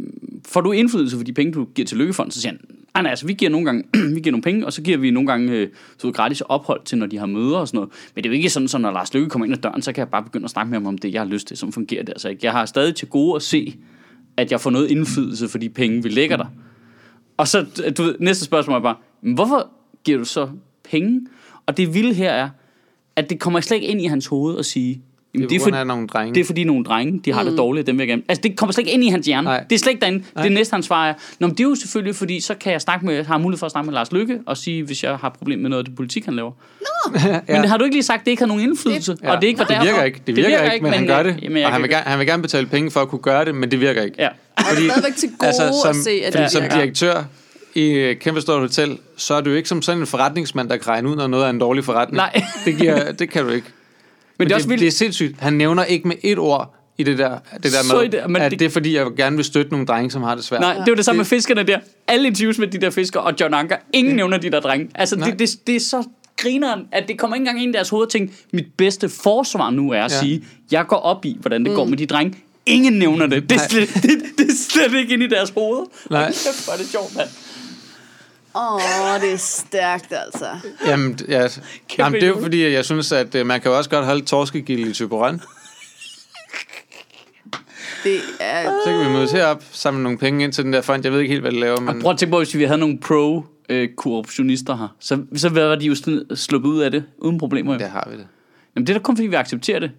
får du indflydelse for de penge, du giver til Lykkefonden? Så siger han, nej, nej, altså, vi giver nogle gange vi giver nogle penge, og så giver vi nogle gange øh, så gratis ophold til, når de har møder og sådan noget. Men det er jo ikke sådan, så når Lars Lykke kommer ind ad døren, så kan jeg bare begynde at snakke med ham om det, jeg har lyst til. Sådan fungerer det altså ikke. Jeg har stadig til gode at se, at jeg får noget indflydelse for de penge, vi lægger der. Og så, du ved, næste spørgsmål er bare, "Men hvorfor giver du så penge? Og det vilde her er, at det kommer slet ikke ind i hans hoved at sige, det er, det, det er for, nogle drenge. det er fordi nogle drenge, de har mm. det dårligt, dem vil jeg gerne. Altså, det kommer slet ikke ind i hans hjerne. Nej. Det er slet ikke derinde. Nej. Det næste, han svarer er, Nå, men det er jo selvfølgelig, fordi så kan jeg snakke med, har mulighed for at snakke med Lars Lykke, og sige, hvis jeg har problemer med noget af det politik, han laver. ja. Men har du ikke lige sagt, at det ikke har nogen indflydelse? Ja. Og det ikke var det virker ikke, det virker, ikke, men, han gør det. Jamen, og han vil, gerne, han vil gerne betale penge for at kunne gøre det, men det virker ikke. Ja. Og det er stadigvæk til gode Altså, som, at se, at fordi det som virker. direktør i et kæmpe stort hotel, så er du ikke som sådan en forretningsmand, der kan regne ud, når noget er en dårlig forretning. Nej. Det, giver, det kan du ikke. Men det er også det, vildt. det er sindssygt. Han nævner ikke med et ord i det der, det der med, det- men at det- det er fordi, jeg gerne vil støtte nogle drenge, som har det svært. Nej, det er jo det samme med fiskerne der. Alle interviews med de der fiskere og John Anker. Ingen nævner de der drenge. Altså, Nej. det, det, det er så grineren, at det kommer ikke engang ind i deres hoved og tænker, mit bedste forsvar nu er at Ja. sige, jeg går op i, hvordan det går med de drenge. Ingen nævner det. Det er, slet, det, det er slet ikke inde i deres hoved. Nej. Og kæft, hvor er det sjovt, mand. Åh, oh, det er stærkt, altså. Jamen, ja. Jamen, det er jo fordi, jeg synes, at øh, man kan jo også godt holde torskegilde i Typeron. Det er... Så kan vi mødes herop, samle nogle penge ind til den der fond. Jeg ved ikke helt, hvad det laver, men... Prøv at tænke på, hvis vi havde nogle pro-korruptionister her, så, så var de jo sluppet ud af det, uden problemer. jo. Der har vi det. Jamen det er da kun fordi, vi accepterer det.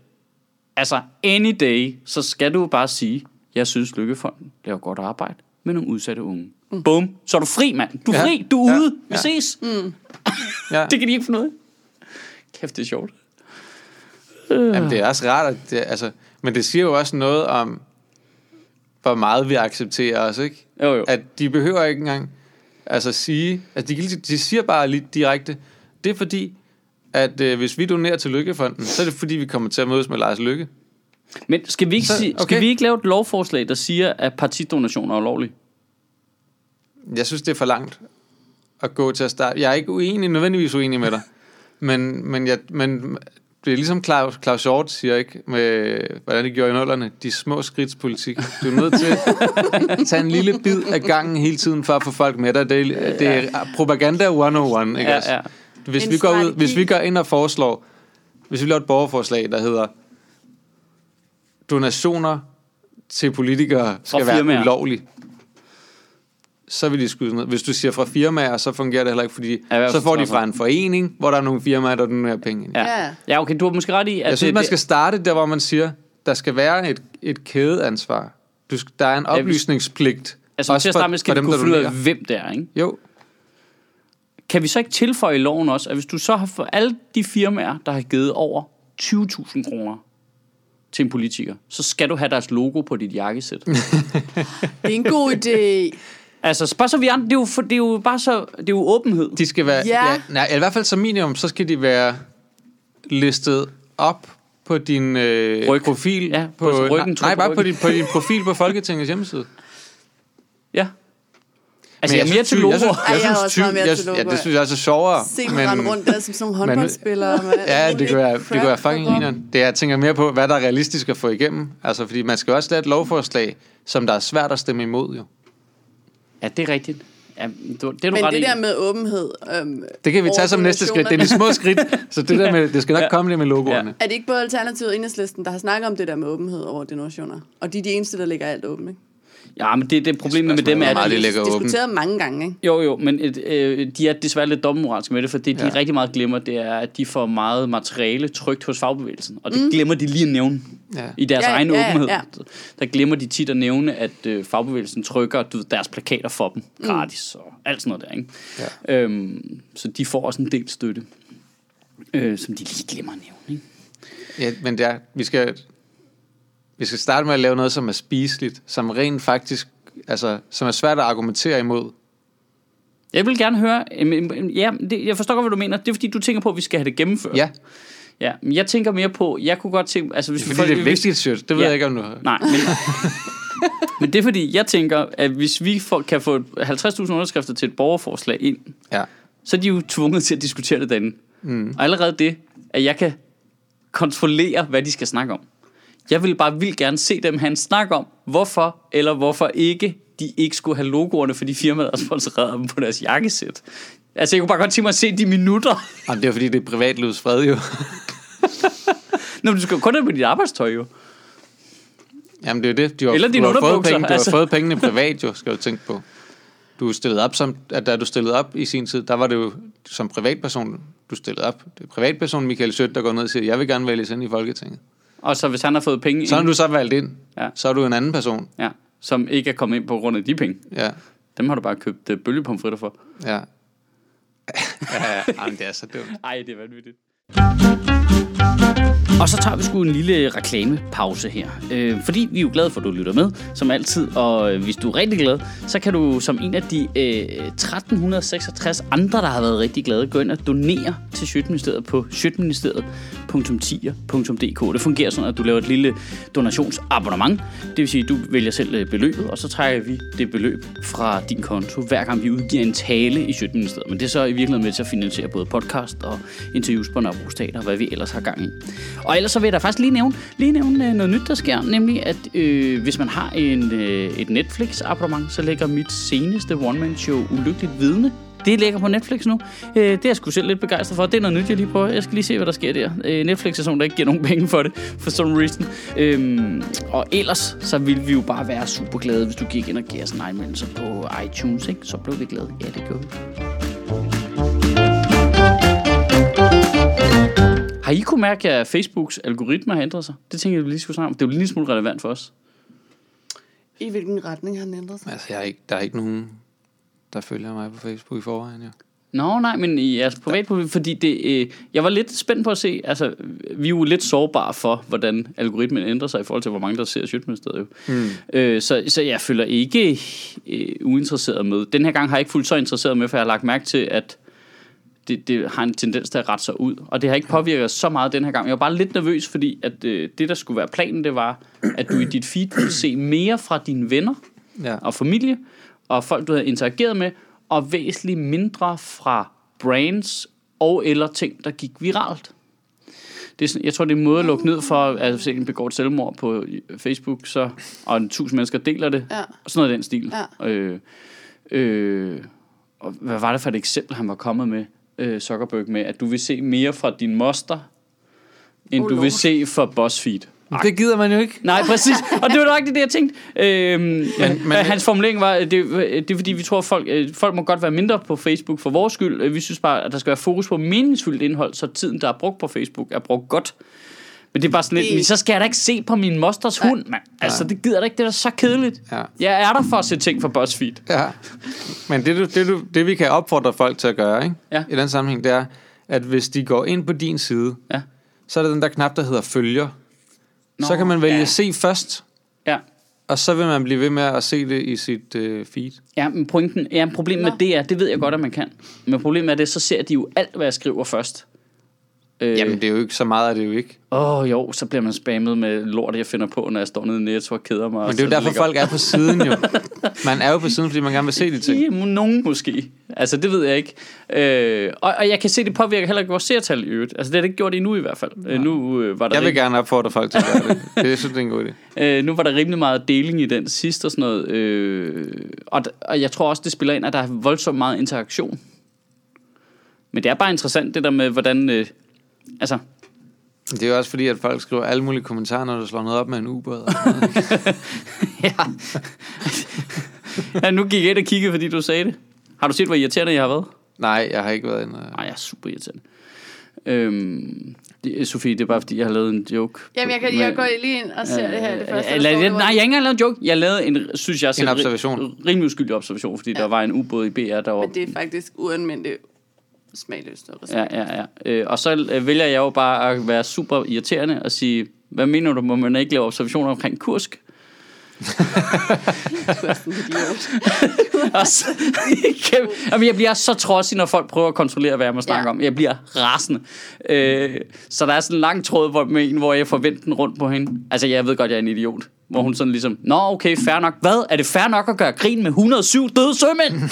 Altså, any day, så skal du bare sige, jeg synes, Lykkefonden laver godt arbejde med nogle udsatte unge. Mm. Bum, så er du fri, mand. Du er Ja. fri, du er Ja. ude. Vi Ja. ses. Ja. Det kan de ikke ud af. Kæft, det er sjovt. Jamen, det er også rart, at det, altså, men det siger jo også noget om, hvor meget vi accepterer os, ikke? Jo, jo. At de behøver ikke engang altså sige, altså de, de siger bare lidt direkte, det er fordi, at øh, hvis vi donerer til Lykkefonden, så er det fordi, vi kommer til at mødes med Lars Lykke. Men skal vi, ikke Så- sige, skal okay. vi ikke lave et lovforslag, der siger, at partidonationer er ulovlige? Jeg synes, det er for langt at gå til at starte. Jeg er ikke uenig, nødvendigvis uenig med dig, men, men, jeg, men det er ligesom Claus, Claus Hjort siger, ikke? Med, hvordan det gjorde i nullerne. De små skridts politik. Du er nødt til at tage en lille bid af gangen hele tiden, for at få folk med dig. Det, er- det er propaganda 101, ikke Ja, ja. Hvis En vi, går ud, hvis vi går ind og foreslår, hvis vi laver et borgerforslag, der hedder, donationer til politikere skal være ulovlige, så vil de skyde ned. Hvis du siger fra firmaer, så fungerer det heller ikke, fordi så får de fra en forening, hvor der er nogle firmaer, der donerer penge ind. Ja. Ja. ja, okay, du har måske ret i, at Jeg synes, det, man skal starte der, hvor man siger, der skal være et, et kædeansvar. Du, der er en oplysningspligt. Altså, til at starte med skal vi kunne finde ud af, hvem det er, ikke? Jo, Kan vi så ikke tilføje i loven også, at hvis du så har for alle de firmaer, der har givet over 20.000 kroner til en politiker, så skal du have deres logo på dit jakkesæt. Det er en god idé. Altså, bare så vi andre, det er jo, for, det er jo bare så, det er jo åbenhed. de skal være... Ja. Ja, nej, i hvert fald som minimum, så skal de være listet op på din øh, Ryg. profil. Ja, på på, ryggen, nej, nej, bare på din, på din profil på Folketingets hjemmeside. Ja. Altså, Men jeg er mere synes, til logo. Jeg synes, jeg jeg synes, ty- jeg, ja, det synes jeg også er sjovere. Se rende rundt der som sådan nogle håndboldspillere. Med Ja, det kan være, det kan være fucking crap. grineren. Det jeg tænker mere på, hvad der er realistisk at få igennem. Altså, fordi man skal jo også lave et lovforslag, som der er svært at stemme imod, jo. Ja, det er rigtigt. Ja, du, det er du Men ret det i. der med åbenhed... Øhm, Det kan vi tage som næste skridt. Det er de små skridt. Så det der med, det skal nok Ja. komme det med logoerne. Er det ikke både Alternativet og Enhedslisten, der har snakket om det der med åbenhed over donationer? Og de er de eneste, der lægger alt åbent, ikke? Ja, men det, det problemet med dem er, at de åbent. diskuteret mange gange, ikke? jo, jo, men et, øh, de er desværre lidt dobbeltmoralske med det, for det, de Ja. rigtig meget glemmer, det er, at de får meget materiale trygt hos fagbevægelsen, og det mm. glemmer de lige at nævne Ja. i deres Ja, egen ja, åbenhed. ja. Der glemmer de tit at nævne, at øh, fagbevægelsen trykker du ved, deres plakater for dem gratis og alt sådan noget der. Ikke? Ja. Øhm, så de får også en del støtte, øh, som de lige glemmer at nævne. Ikke? Ja, men det er, vi skal, vi skal starte med at lave noget, som er spiseligt, som rent faktisk, altså, som er svært at argumentere imod. Jeg vil gerne høre, ja, det, jeg forstår godt, hvad du mener. Det er fordi, du tænker på, at vi skal have det gennemført. Ja, Ja, men jeg tænker mere på, jeg kunne godt tænke, altså hvis vi fordi det er hvis- vigtigt, shit. Det ved Ja. jeg ikke, om du har. Nej, men, men det er fordi, jeg tænker, at hvis vi får, kan få 50.000 underskrifter til et borgerforslag ind, Ja. så er de jo tvunget til at diskutere det derinde. Mm. Og allerede det, at jeg kan kontrollere, hvad de skal snakke om. Jeg vil bare vildt gerne se dem have en snak om, hvorfor eller hvorfor ikke de ikke skulle have logoerne for de firmaer, der sponsorerede dem på deres jakkesæt. Altså, jeg kunne bare godt tænke mig at se de minutter. Jamen, det er fordi, det er privatlivets fred jo. Nå, men du skal jo kun have på dit arbejdstøj, jo. Jamen, det er det. Du har, Eller dine du har, fået, penge, du altså. har fået pengene privat, jo, skal du tænke på. Du stillet op som, at da du stillede op i sin tid, der var det jo som privatperson, du stillede op. Det er privatperson Michael Sødt, der går ned og siger, jeg vil gerne vælges ind i Folketinget. Og så hvis han har fået penge Så ind, du så valgt ind, Ja. så er du en anden person. ja, som ikke er kommet ind på grund af de penge, Ja, dem har du bare købt uh, bølgepomfritter for. ja. ja, ja, jamen, det er så dumt. Ej, det er vanvittigt. Og så tager vi sgu en lille reklamepause her. Øh, fordi vi er jo glade for, at du lytter med, som altid. Og øh, hvis du er rigtig glad, så kan du som en af de øh, 1366 andre, der har været rigtig glade, gå ind og donere til Sjøtministeriet på sjøtministeriet.tier.dk. Det fungerer sådan, at du laver et lille donationsabonnement. Det vil sige, at du vælger selv øh, beløbet, og så trækker vi det beløb fra din konto, hver gang vi udgiver en tale i Sjøtministeriet. Men det er så i virkeligheden med til at finansiere både podcast og interviews på Nørrebro og hvad vi ellers har gang i. Og ellers så vil jeg da faktisk lige nævne, lige nævne øh, noget nyt, der sker, nemlig at øh, hvis man har en, øh, et Netflix-abonnement, så lægger mit seneste one-man-show Ulykkeligt Vidne det ligger på Netflix nu. Øh, det er jeg sgu selv lidt begejstret for. Det er noget nyt, jeg lige prøver. Jeg skal lige se, hvad der sker der. Øh, Netflix er sådan, der ikke giver nogen penge for det, for some reason. Øhm, og ellers, så vil vi jo bare være super glade, hvis du gik ind og gav os en anmeldelse på iTunes. Ikke? Så blev vi glade. Ja, det gjorde vi. Har I kunne mærke, at Facebooks algoritmer har ændret sig? Det tænker jeg, vi lige skulle snakke om. Det er jo lige en lille smule relevant for os. I hvilken retning har den ændret sig? Altså, jeg er ikke, der er ikke nogen, der følger mig på Facebook i forvejen, jo. Nå, nej, men i jeres privatprofil, fordi det, øh, jeg var lidt spændt på at se, altså, vi er jo lidt sårbare for, hvordan algoritmen ændrer sig i forhold til, hvor mange der ser Sjøtministeriet. jo. Mm. Øh, så, så jeg føler ikke øh, uinteresseret med. Den her gang har jeg ikke fuldt så interesseret med, for jeg har lagt mærke til, at det, det har en tendens til at rette sig ud. Og det har ikke påvirket os så meget den her gang. Jeg var bare lidt nervøs, fordi at, øh, det, der skulle være planen, det var, at du i dit feed ville se mere fra dine venner Ja. og familie, og folk, du havde interageret med, og væsentligt mindre fra brands og eller ting, der gik viralt. Det er sådan, jeg tror, det er en måde at lukke ned for, at hvis en begår et selvmord på Facebook, så, og en tusind mennesker deler det, Ja. og sådan noget i den stil. Ja. Øh, øh, og hvad var det for et eksempel, han var kommet med, øh, Zuckerberg, med, at du vil se mere fra din moster, end Oh du vil se fra BuzzFeed. Det gider man jo ikke. Nej, præcis. Og det var rigtigt det, jeg tænkte. Øhm, men, men- hans formulering var, det, det er fordi, vi tror, at folk, øh, folk må godt være mindre på Facebook for vores skyld. Øh, Vi synes bare, at der skal være fokus på meningsfuldt indhold, så tiden, der er brugt på Facebook, er brugt godt. Men det er bare sådan lidt, Det- så skal jeg da ikke se på min mosters hund, mand. Altså, det gider da ikke. Det er så kedeligt. Ja. Jeg er der for at se ting fra BuzzFeed. Ja. Men det, du, det, du, det, vi kan opfordre folk til at gøre, ikke? Ja. i den sammenhæng, det er, at hvis de går ind på din side, Ja. så er der den der knap, der hedder følger. Nå, så kan man vælge ja. se først, Ja. og så vil man blive ved med at se det i sit øh, feed. Ja, men pointen, ja, problemet med Nå. det er, det ved jeg godt, at man kan. Men problemet er det, så ser de jo alt, hvad jeg skriver først. Øh, Jamen, det er jo ikke så meget, er det jo ikke. Åh oh, jo, så bliver man spammet med lort, jeg finder på, når jeg står nede i Netto og keder mig. Men det er jo derfor, ligger- folk er på siden jo. Man er jo på siden, fordi man gerne vil se de ting. Jamen, nogen måske. Altså, det ved jeg ikke. Øh, og, og jeg kan se, det påvirker heller ikke vores seertal i øvrigt. Altså, det har det ikke gjort endnu i hvert fald. Øh, nu, øh, var der Jeg vil rim- gerne opfordre folk til at gøre det. Det synes det er en god idé. øh, nu var der rimelig meget deling i den sidste og sådan noget. Øh, og, og jeg tror også, det spiller ind, at der er voldsomt meget interaktion. Men det er bare interessant, det der med, hvordan... Øh, altså, Det er jo også fordi, at folk skriver alle mulige kommentarer, når du slår noget op med en ubåd. ja. ja, nu gik jeg ind og kiggede, fordi du sagde det. Har du set, hvor irriterende jeg har været? Nej, jeg har ikke været inde. Nej, jeg er super irriterende. Øhm, det, Sofie, det er bare fordi, jeg har lavet en joke. Jamen, jeg, kan, jeg går lige ind og ser det her. Det første, Eller, står, jeg, det var- nej, jeg har ikke engang lavet en joke. Jeg lavede en, synes jeg, selv, observation. ri- rimelig uskyldig observation, fordi ja. der var en ubåd i BR, der var... Men det er faktisk uanmeldt smagløst og Ja, ja, ja. Øh, og så øh, vælger jeg jo bare at være super irriterende og sige, hvad mener du, må man ikke lave observationer omkring Kursk? og så, Jamen, jeg bliver så trodsig, når folk prøver at kontrollere, hvad jeg må snakke Ja. om. Jeg bliver rasende. Øh, så der er sådan en lang tråd hvor, med en, hvor jeg får vendt den rundt på hende. Altså, jeg ved godt, jeg er en idiot. Hvor hun sådan ligesom, Nå, okay, fair nok. Hvad? Er det fair nok at gøre grin med 107 døde sømænd?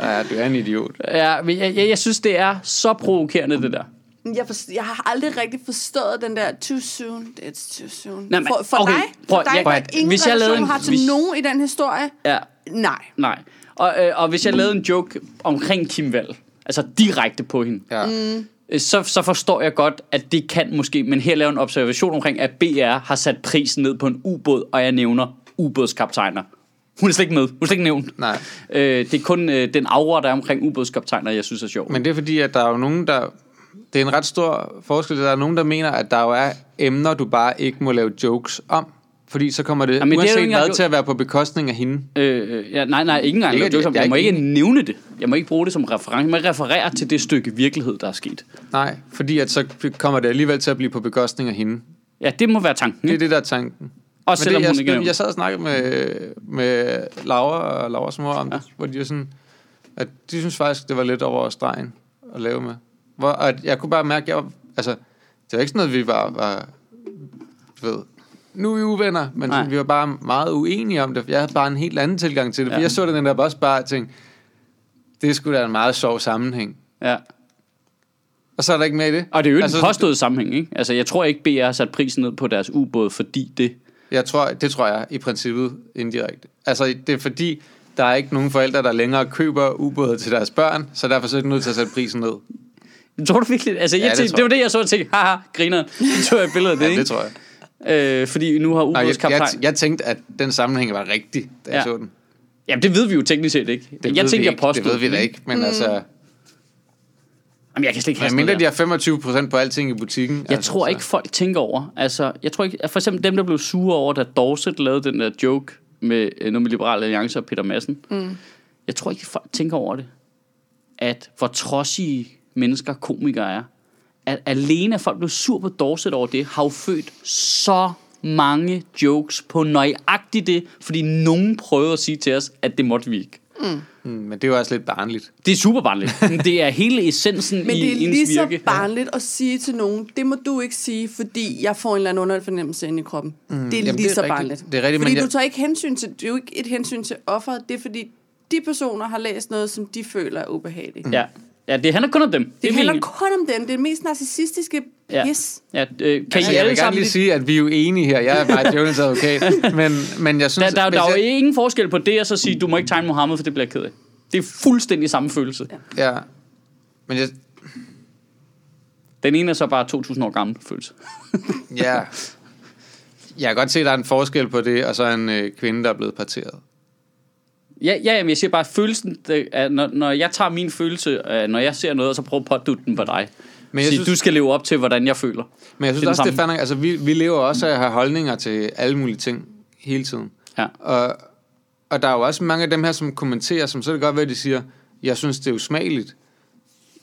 Ja, du er en idiot. ja, men jeg, jeg, jeg synes, det er så provokerende, det der. Jeg, forst- jeg har aldrig rigtig forstået den der too soon, it's too soon. Nej, men- for for okay, dig, prøv- for dig jeg- der prøv- ingen hvis jeg lavede relation en- har til hvis- nogen i den historie. Ja, Nej. Nej. Og, øh, og hvis jeg lavede en joke omkring Kim Wall, altså direkte på hende, Ja. Mm. øh, så, så forstår jeg godt, at det kan måske, men her laver en observation omkring, at BR har sat prisen ned på en ubåd, og jeg nævner ubådskaptajner. Hun er slet ikke med. Hun er slet ikke nævnt. Nej. Øh, det er kun øh, den aura, der er omkring ubådskaptajner, jeg synes er sjov. Men det er fordi, at der er jo nogen, der... Det er en ret stor forskel. Der er nogen, der mener, at der jo er emner, du bare ikke må lave jokes om. Fordi så kommer det, det jo uanset ikke engang hvad, til at være på bekostning af hende. Øh, øh, ja, nej, nej, ikke engang. Ikke, at jeg- jeg, må ikke nævne det. Jeg må ikke bruge det som reference. Jeg må ikke referere til det stykke virkelighed, der er sket. Nej, fordi at så kommer det alligevel til at blive på bekostning af hende. Ja, det må være tanken. Det er det, der er tanken. Også Men selvom det, hun jeg, ikke jeg, jeg sad og snakkede med, med Laura og Lauras mor om ja. det, hvor de var sådan, at de synes faktisk, det var lidt over stregen at lave med. Hvor, at jeg kunne bare mærke, at jeg var, altså, det var ikke sådan noget, vi var, var ved, nu er vi uvenner, men sådan, vi var bare meget uenige om det. Jeg havde bare en helt anden tilgang til det. Ja. Ja. Jeg så det den der også bare og tænkte, det skulle da en meget sjov sammenhæng. Ja. Og så er der ikke mere i det. Og det er jo ikke altså, en påstået sammenhæng, ikke? Altså, jeg tror ikke, BR har sat prisen ned på deres ubåd, fordi det... Jeg tror, det tror jeg i princippet indirekte. Altså, det er fordi, der er ikke nogen forældre, der længere køber ubåde til deres børn, så derfor så er de nødt til at sætte prisen ned. Tror du virkelig? Altså, jeg Ja, det tror det var det, jeg så og tænkte, haha, griner. Så tog jeg et billede af det, Ja, ikke? det tror jeg. Øh, fordi nu har Nej, jeg, ubådskaptajn... jeg, jeg tænkte, at den sammenhæng var rigtig, da jeg Ja. så den. Jamen, det ved vi jo teknisk set ikke. Det jeg tænkte, vi jeg ikke. påstod. Det ved vi da ikke, men mm. altså... Jamen, jeg kan slet ikke have mindre de der. har 25% på alting i butikken. Jeg altså, tror så- ikke, folk tænker over. Altså, jeg tror ikke... For eksempel dem, der blev sure over, da Dorset lavede den der joke med øh, noget med Liberal Alliance og Peter Madsen. Mm. Jeg tror ikke, folk tænker over det. At hvor trodsige mennesker komikere er. At alene at folk blev sur på Dorset over det, har jo født så mange jokes på nøjagtigt det, fordi nogen prøvede at sige til os, at det måtte vi ikke. Mm, men det er jo også lidt barnligt. Det er super barnligt. Men det er hele essensen Men i det er lige så virke. barnligt at sige til nogen, det må du ikke sige, fordi jeg får en eller anden underlig fornemmelse inde i kroppen. Mm. Det er Jamen, lige det er så rigtigt. barnligt. Det er rigtigt, fordi men du jeg- tager ikke hensyn til, det er jo ikke et hensyn til offeret, det er fordi, de personer har læst noget, som de føler er ubehageligt. Mm. Ja. Ja, det handler kun om dem. Det er handler meningen. kun om dem. Det er det mest narcissistiske Ja. pis. Ja, øh, kan Altså, I jeg vil gerne lige sige, at vi er jo enige her. Jeg er bare Jonas advokat. Men, men jeg synes... Der, der, der er jo jeg, ingen forskel på det, og så sige, du må ikke tegne Mohammed, for det bliver jeg ked af. Det er fuldstændig samme følelse. Ja. Ja. Men jeg, Den ene er så bare 2000 år gammel følelse. ja. Jeg kan godt se, at der er en forskel på det, og så en øh, kvinde, der er blevet parteret. Ja, ja jamen, jeg siger bare, følelsen, det, er, når, når jeg tager min følelse, øh, når jeg ser noget, og så prøver at pådutte den på dig. Men Men jeg Sige, synes- du skal leve op til, hvordan jeg føler. Men jeg synes Det også, det er nok. Altså, vi, vi lever også af at have holdninger til alle mulige ting hele tiden. Ja. Og, og der er jo også mange af dem her, som kommenterer, som så er det godt være, at de siger, jeg synes, det er usmageligt.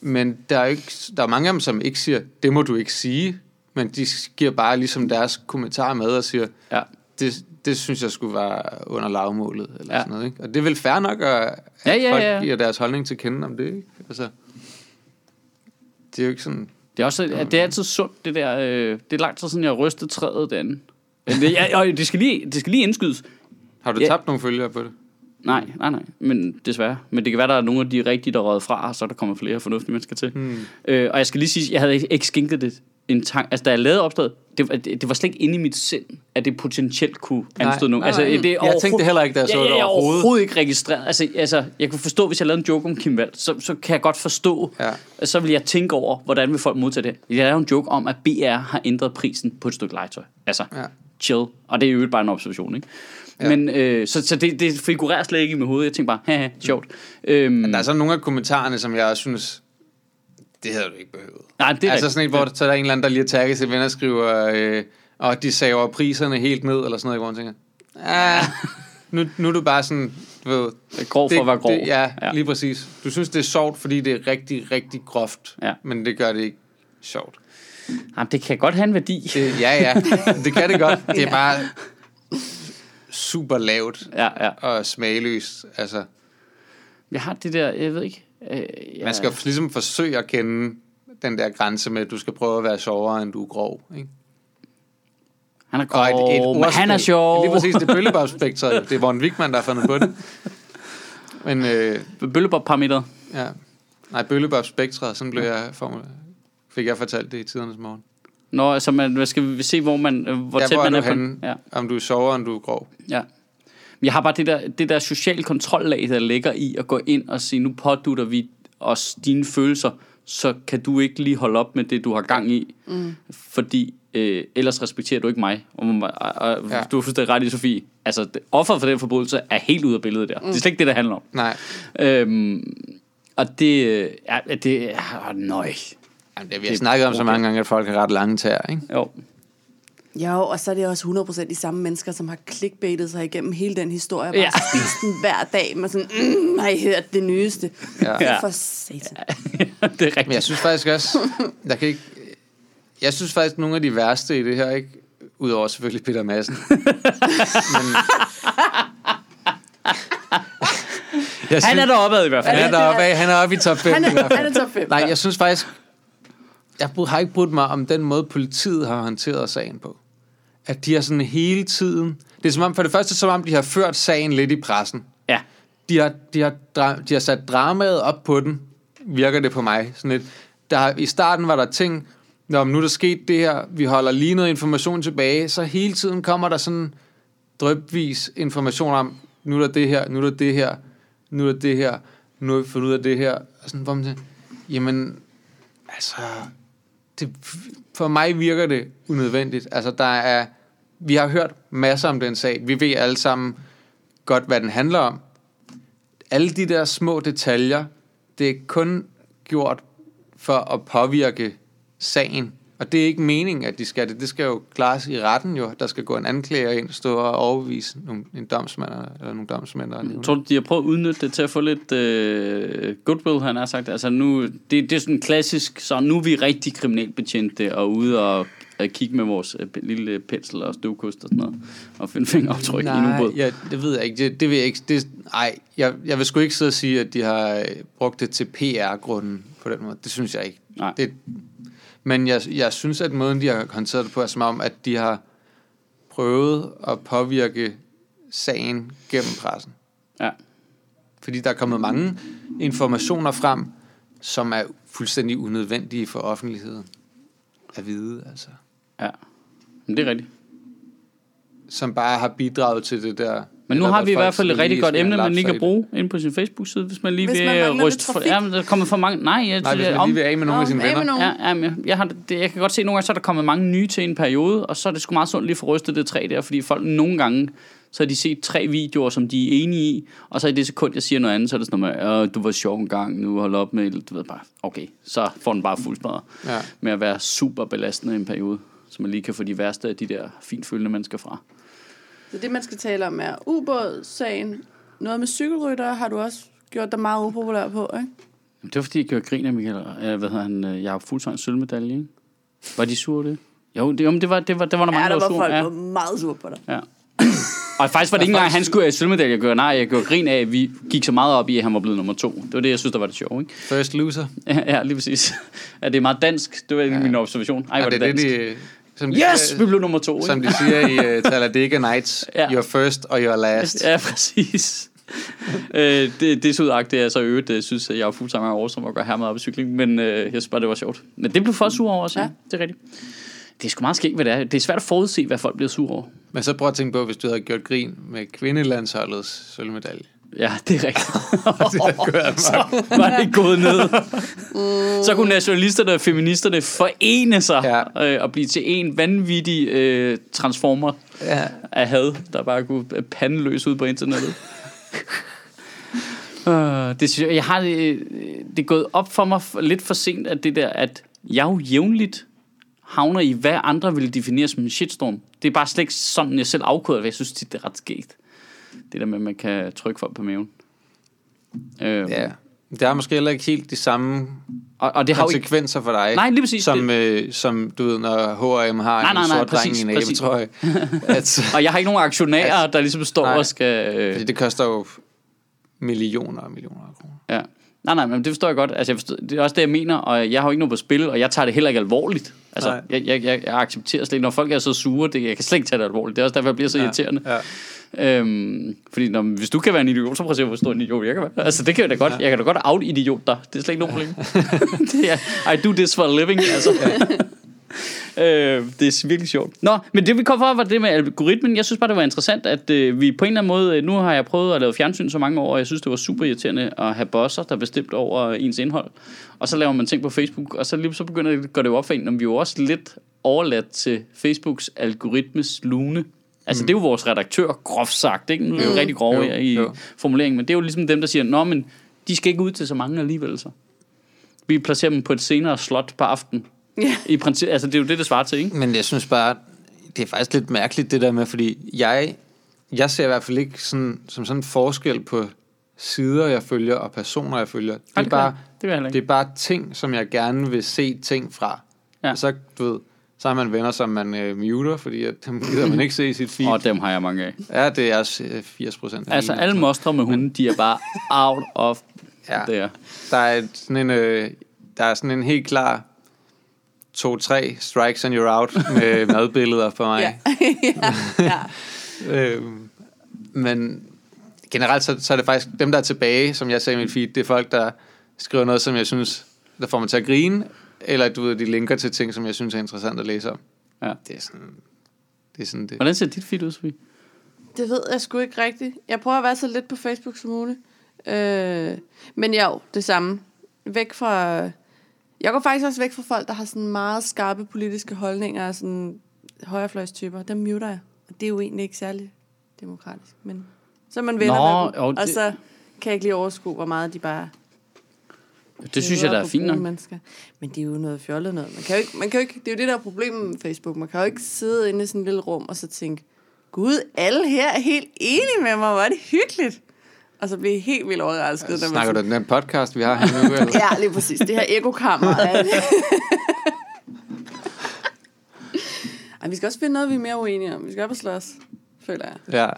Men der er, ikke, der er mange af dem, som ikke siger, det må du ikke sige. Men de giver bare ligesom deres kommentar med og siger, Ja. det, det synes jeg skulle være under lavmålet. Eller Ja. sådan noget, ikke? Og det er vel fair nok, at, at Ja, ja, folk ja. giver deres holdning til kende om det. Ikke? Altså, det er jo ikke sådan... Det er, også, at det er altid sundt, det der. Øh, det er lang tid siden, jeg rystet træet derinde. Men det, ja, og det, skal lige, det skal lige indskydes. Har du Ja. tabt nogle følgere på det? Nej, nej, nej. Men desværre. Men det kan være, der er nogle af de rigtige, der er røget fra, og så er der kommer flere fornuftige mennesker til. Hmm. Øh, og jeg skal lige sige, jeg havde ikke- ikke skænket det en tank. Altså, da jeg lavede opslaget, det, var- det, var slet ikke inde i mit sind, at det potentielt kunne anstøde nogen. Altså, nej. det er Jeg overhovedet- tænkte det heller ikke, da jeg så ja, det ja, jeg er overhovedet. overhovedet ikke registreret. Altså, altså, jeg kunne forstå, hvis jeg lavede en joke om Kim Wald, så, så kan jeg godt forstå, Ja. så vil jeg tænke over, hvordan vil folk modtage det. Jeg lavede en joke om, at BR har ændret prisen på et stykke legetøj. Altså, Ja. chill. Og det er jo bare en observation, ikke? Ja. Men, øh, så, så det, det figurerer slet ikke i mit hoved. Jeg tænkte bare, haha, sjovt. Øhm, Der er så nogle af kommentarerne, som jeg også synes, det havde du ikke behøvet. nej, det er altså sådan et, hvor der, så er der en eller anden, der lige har tagget sit ven og skriver, øh, og de saver priserne helt ned, eller sådan noget, hvor man tænker, ah, nu, nu er du bare sådan, du ved, grov for at være grov. Det, ja, Ja. ja, lige præcis. Du synes, det er sjovt, fordi det er rigtig, rigtig groft, Ja. men det gør det ikke sjovt. Jamen, det kan godt have en værdi. Det, ja, ja, det kan det godt. Det er bare super lavt Ja, ja. og smagløst. Altså, Jeg har det der, jeg ved ikke. Øh, jeg, man skal ligesom forsøge at kende den der grænse med, at du skal prøve at være sjovere, end du er grov. Ikke? Han er Og et, et grov, men han er sjov. Lige præcis, det er bøllebobspektret. Det er Morten Wigman, der har fundet på det. Men øh, Bøllebob-parameter. ja, nej, bøllebobspektret, sådan blev jeg formel, fik jeg fortalt det i tidernes morgen. Nå, så man skal vi se, hvor, man, hvor Ja, tæt hvor er man du er på henne? Ja, Om du er sjovere, end du er grov. ja. Jeg har bare det der, det der sociale kontrollag, der ligger i at gå ind og sige, nu pådutter vi os dine følelser, så kan du ikke lige holde op med det, du har gang i. Mm. Fordi øh, ellers respekterer du ikke mig. Og, og, og Ja. du har fuldstændig ret i, Sofie. Altså, offeret for den forbrydelse er helt ude af billedet der. Mm. Det er slet ikke det, det handler om. Nej, Øhm, og det, øh, ja, det er, nøj. Jamen, det, vi har Det er snakket om så mange gange, at folk har ret lange tær, ikke? Jo, Jo, og så er det også 100% de samme mennesker, som har clickbaitet sig igennem hele den historie, og Ja. bare spist den hver dag med sådan, mm, har I hørt det nyeste? Ja. Ja. For satan. det er rigtigt. Men jeg synes faktisk også, der kan ikke, jeg synes faktisk, nogle af de værste i det her, ikke? Udover selvfølgelig Peter Madsen. Men, jeg Han er deroppe i hvert fald. han er deroppe han er oppe i top 5. Han er, han er top 5. Nej, jeg synes faktisk, jeg har ikke brudt mig om den måde, politiet har håndteret sagen på. At de har sådan hele tiden... Det er som om, for det første, som om de har ført sagen lidt i pressen. Ja. De har, de har, de har sat dramaet op på den, virker det på mig. Sådan lidt, der, I starten var der ting, Nå, men nu er der sket det her, vi holder lige noget information tilbage, så hele tiden kommer der sådan drøbvis information om, nu er der det her, nu er der det her, nu er der det her, nu har vi fundet ud af det her. Og sådan, hvor man tænker, jamen, altså, det, for mig virker det unødvendigt. Altså, der er, vi har hørt masser om den sag. Vi ved alle sammen godt, hvad den handler om. Alle de der små detaljer, det er kun gjort for at påvirke sagen. Og det er ikke meningen, at de skal det. Det skal jo klares i retten jo. Der skal gå en anklager ind og stå og overbevise nogle, en domsmand eller nogle domsmænd. Eller Jeg tror, du, de har prøvet at udnytte det til at få lidt øh, goodwill, han har sagt. Altså nu, det, det er sådan klassisk, så nu er vi rigtig kriminalbetjente og ude og, og kigge med vores øh, lille pensel og støvkost og sådan noget, og finde fingeraftryk i nogle Nej, båd. ja, det ved jeg ikke. Det, det vil jeg ikke. Det, ej, jeg, jeg vil sgu ikke sidde og sige, at de har øh, brugt det til PR-grunden på den måde. Det synes jeg ikke. Nej. Det, men jeg, jeg synes, at måden, de har håndteret det på, er som om, at de har prøvet at påvirke sagen gennem pressen. Ja. Fordi der er kommet mange informationer frem, som er fuldstændig unødvendige for offentligheden at vide, altså. ja. Men det er rigtigt. Som bare har bidraget til det der... Men nu har vi i hvert fald et rigtig godt emne, man lige kan bruge inde på sin Facebook-side, hvis man lige Hvis vil man mangler ryste for, ja, men der er kommet for mange. Nej, jeg, Nej, hvis man lige vil af med nogle af sine venner. Ja, ja jeg, jeg, har, det, jeg kan godt se, at nogle gange så er der kommet mange nye til en periode, og så er det sgu meget sundt lige at få rystet det træ der, fordi folk nogle gange, så har de set tre videoer, som de er enige i, og så i det sekund, jeg siger noget andet, så er det sådan noget med, "Øh, du var sjov en gang, nu hold op med, du ved bare, okay, så får den bare fuld smadret Ja. med at være super belastende i en periode, så man lige kan få de værste af de der fint følende mennesker fra. Så det, man skal tale om, er ubådssagen. Noget med cykelrytter har du også gjort dig meget upopulær på, ikke? Jamen, Det var fordi, jeg gjorde grin af Michael, øh, hvad hedder han, øh, Jacob Fuglsang sølvmedalje, ikke? Var de sure det? Jo, det, jo, det var, det var, det var der mange, Ja, der var var sure. folk, Ja. der var meget sure på dig. Ja. Og faktisk var det ikke engang, at han skulle have sølvmedalje. Jeg gjorde, nej, jeg gjorde grin af, at vi gik så meget op i, at han var blevet nummer to. Det var det, jeg synes, der var det sjove, ikke? First loser. Ja, ja lige præcis. Ja, det er meget dansk. Det var ja. min observation. Ej, Ja, var det det, er det, dansk. de, som de Yes, siger- vi blev nummer to, ikke? Som de siger i uh, Talladega Nights, Ja. your first og your last. Ja, præcis. øh, det, det sudagt, det er så øvrigt, jeg synes, at jeg er fuldstændig oversom at gøre hermed op i cykling, men øh, jeg synes bare, det var sjovt. Men det blev folk sur over også, ja. Ja. Det er rigtigt. Det er sgu meget skægt, hvad det er. Det er svært at forudse, hvad folk bliver sur over. Men så prøv at tænke på, hvis du havde gjort grin med kvindelandsholdets sølvmedalje. Ja, det er rigtigt. Så var det gået ned. så kunne nationalisterne og feministerne forene sig ja. Øh, og blive til en vanvittig øh, transformer ja. af had, der bare kunne pande løs ud på internettet. uh, det synes jeg, jeg har det, øh, det er gået op for mig lidt for sent, at det der, at jeg jo jævnligt havner i, hvad andre vil definere som en shitstorm. Det er bare slet ikke sådan, jeg selv afkoder det. Jeg synes det er ret skægt. Det der med, at man kan trykke folk på maven. Øh, ja. Det er måske heller ikke helt de samme og, og det har jo ikke... konsekvenser for dig. Nej, lige præcis. Som, øh, som du ved, når H&M har Nej, nej, en nej, sort dreng præcis, i en præcis. abetrøje. at, Og jeg har ikke nogen aktionærer, Altså, der ligesom står nej. og skal... Øh, fordi det koster jo millioner og millioner af kroner. Ja. Nej, nej, men det forstår jeg godt. Altså, jeg forstår, det er også det, jeg mener, og jeg har jo ikke noget på spil, og jeg tager det heller ikke alvorligt. Altså, Nej. jeg, jeg, jeg, jeg accepterer slet ikke, når folk er så sure, det, jeg kan slet ikke tage det alvorligt. Det er også derfor, jeg bliver så ja. irriterende. Ja. Øhm, fordi når, hvis du kan være en idiot, så prøv at se, hvor stor en idiot jeg kan være. Altså, det kan jeg da godt. Jeg kan da godt out-idiot dig. Det er slet ikke nogen problem. det er, I do this for a living, altså. Øh, det er virkelig sjovt. Nå, men det vi kom for var det med algoritmen. Jeg synes bare, det var interessant, at øh, vi på en eller anden måde... øh, Nu har jeg prøvet at lave fjernsyn så mange år, og jeg synes, det var super irriterende at have bosser, der bestemt over ens indhold. Og så laver man ting på Facebook, og så lige så begynder det, går det jo op for en, om vi er jo også lidt overladt til Facebooks algoritmes lune. Altså, mm. det er jo vores redaktør, groft sagt, ikke? Nu er jo rigtig grove Jo, i jo. formuleringen, men det er jo ligesom dem, der siger, Nå, men de skal ikke ud til så mange alligevel, så. Vi placerer dem på et senere slot på aften. Ja. I princip, altså, det er jo det, det svarer til, ikke? Men jeg synes bare, det er faktisk lidt mærkeligt det der med, fordi jeg, jeg ser i hvert fald ikke sådan, som sådan en forskel på sider, jeg følger, og personer, jeg følger. Det er, det gør bare. Det det er bare ting, som jeg gerne vil se ting fra. Ja. Ja. Og så, du ved, så har man venner, som man øh, muter, fordi at, dem gider man ikke se i sit feed. Og dem har jeg mange af. Ja, det er også øh, 80 procent. Altså, alle mostre med hunden, de er bare out of Ja. there. Der er et- sådan en, øh, der er sådan en helt klar 2-3 strikes and you're out med madbilleder for mig. Ja. ja. Øhm, men generelt så, så er det faktisk dem, der er tilbage, som jeg sagde i mit feed, det er folk, der skriver noget, som jeg synes, der får mig til at grine, eller du ved, de linker til ting, som jeg synes er interessant at læse om. Ja. Det er sådan det. Er sådan det. Hvordan ser dit feed ud, Sofie? Det ved jeg sgu ikke rigtigt. Jeg prøver at være så lidt på Facebook som muligt. Øh, men jo, det samme. Væk fra... Jeg går faktisk også væk fra folk, der har sådan meget skarpe politiske holdninger og sådan højrefløjstyper. Dem muter jeg. Og det er jo egentlig ikke særlig demokratisk. Men så er man venner Nå, med dem. Og det- så kan jeg ikke lige overskue, hvor meget de bare... Det synes jeg, der er fint nok. Mennesker. Men det er jo noget fjollet noget. Man kan jo ikke, man kan jo ikke, det er jo det, der er problemet med Facebook. Man kan jo ikke sidde inde i sådan et lille rum og så tænke, Gud, alle her er helt enige med mig. Hvor er det hyggeligt. Og så bliver jeg helt vildt overrasket. når man Snakker du sådan- den der podcast, vi har her nu? Eller? Ja, lige præcis. Det her ekokammer. er. Ej, vi skal også finde noget, vi er mere uenige om. Vi skal op og slås, føler jeg. Ja.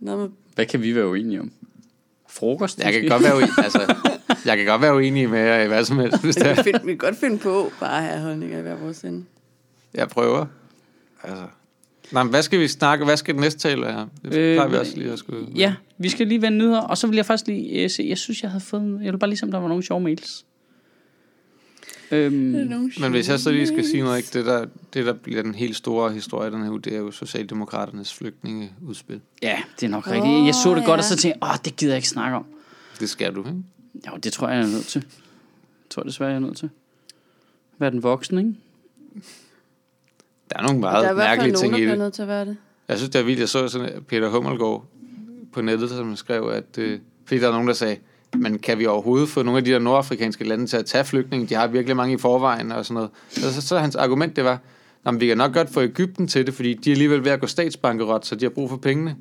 Noget med Hvad kan vi være uenige om? Frokost? Jeg kan godt være uenig, altså, jeg kan godt være uenig med jer i hvad som helst, hvis det vi, er. vi kan godt finde på bare at have holdninger i hver vores ende. Jeg prøver. Altså. Nå, men hvad skal vi snakke? Hvad skal det næste tale være? Det Øh, plejer vi også lige at skulle... Ja, vi skal lige vende nyheder, og så vil jeg faktisk lige uh, se, jeg synes, jeg havde fået, jeg vil bare ligesom, der var nogle sjove mails. Øhm, Men hvis jeg så lige skal sige noget, ikke? Det, der, det der bliver den helt store historie den her uge, det er jo Socialdemokraternes flygtningeudspil. ja, det er nok rigtigt. Jeg så det Åh, godt, og ja. så tænkte jeg, åh, det gider jeg ikke snakke om. Det skal du, ikke? Jo, det tror jeg, jeg er nødt til. Jeg tror desværre, jeg er nødt til. Hvad er den voksen, ikke? Der er nogle Der er meget fald mærkelige nogen, der ting i det. nødt til at være det. Jeg synes, det er vildt. Jeg så sådan Peter Hummelgaard på nettet, som skrev, at... Øh, fordi der er nogen, der sagde, men kan vi overhovedet få nogle af de der nordafrikanske lande til at tage flygtninge? De har virkelig mange i forvejen og sådan noget. Og så, så hans argument, det var, at vi kan nok godt få Ægypten til det, fordi de er alligevel ved at gå statsbankerot, så de har brug for pengene.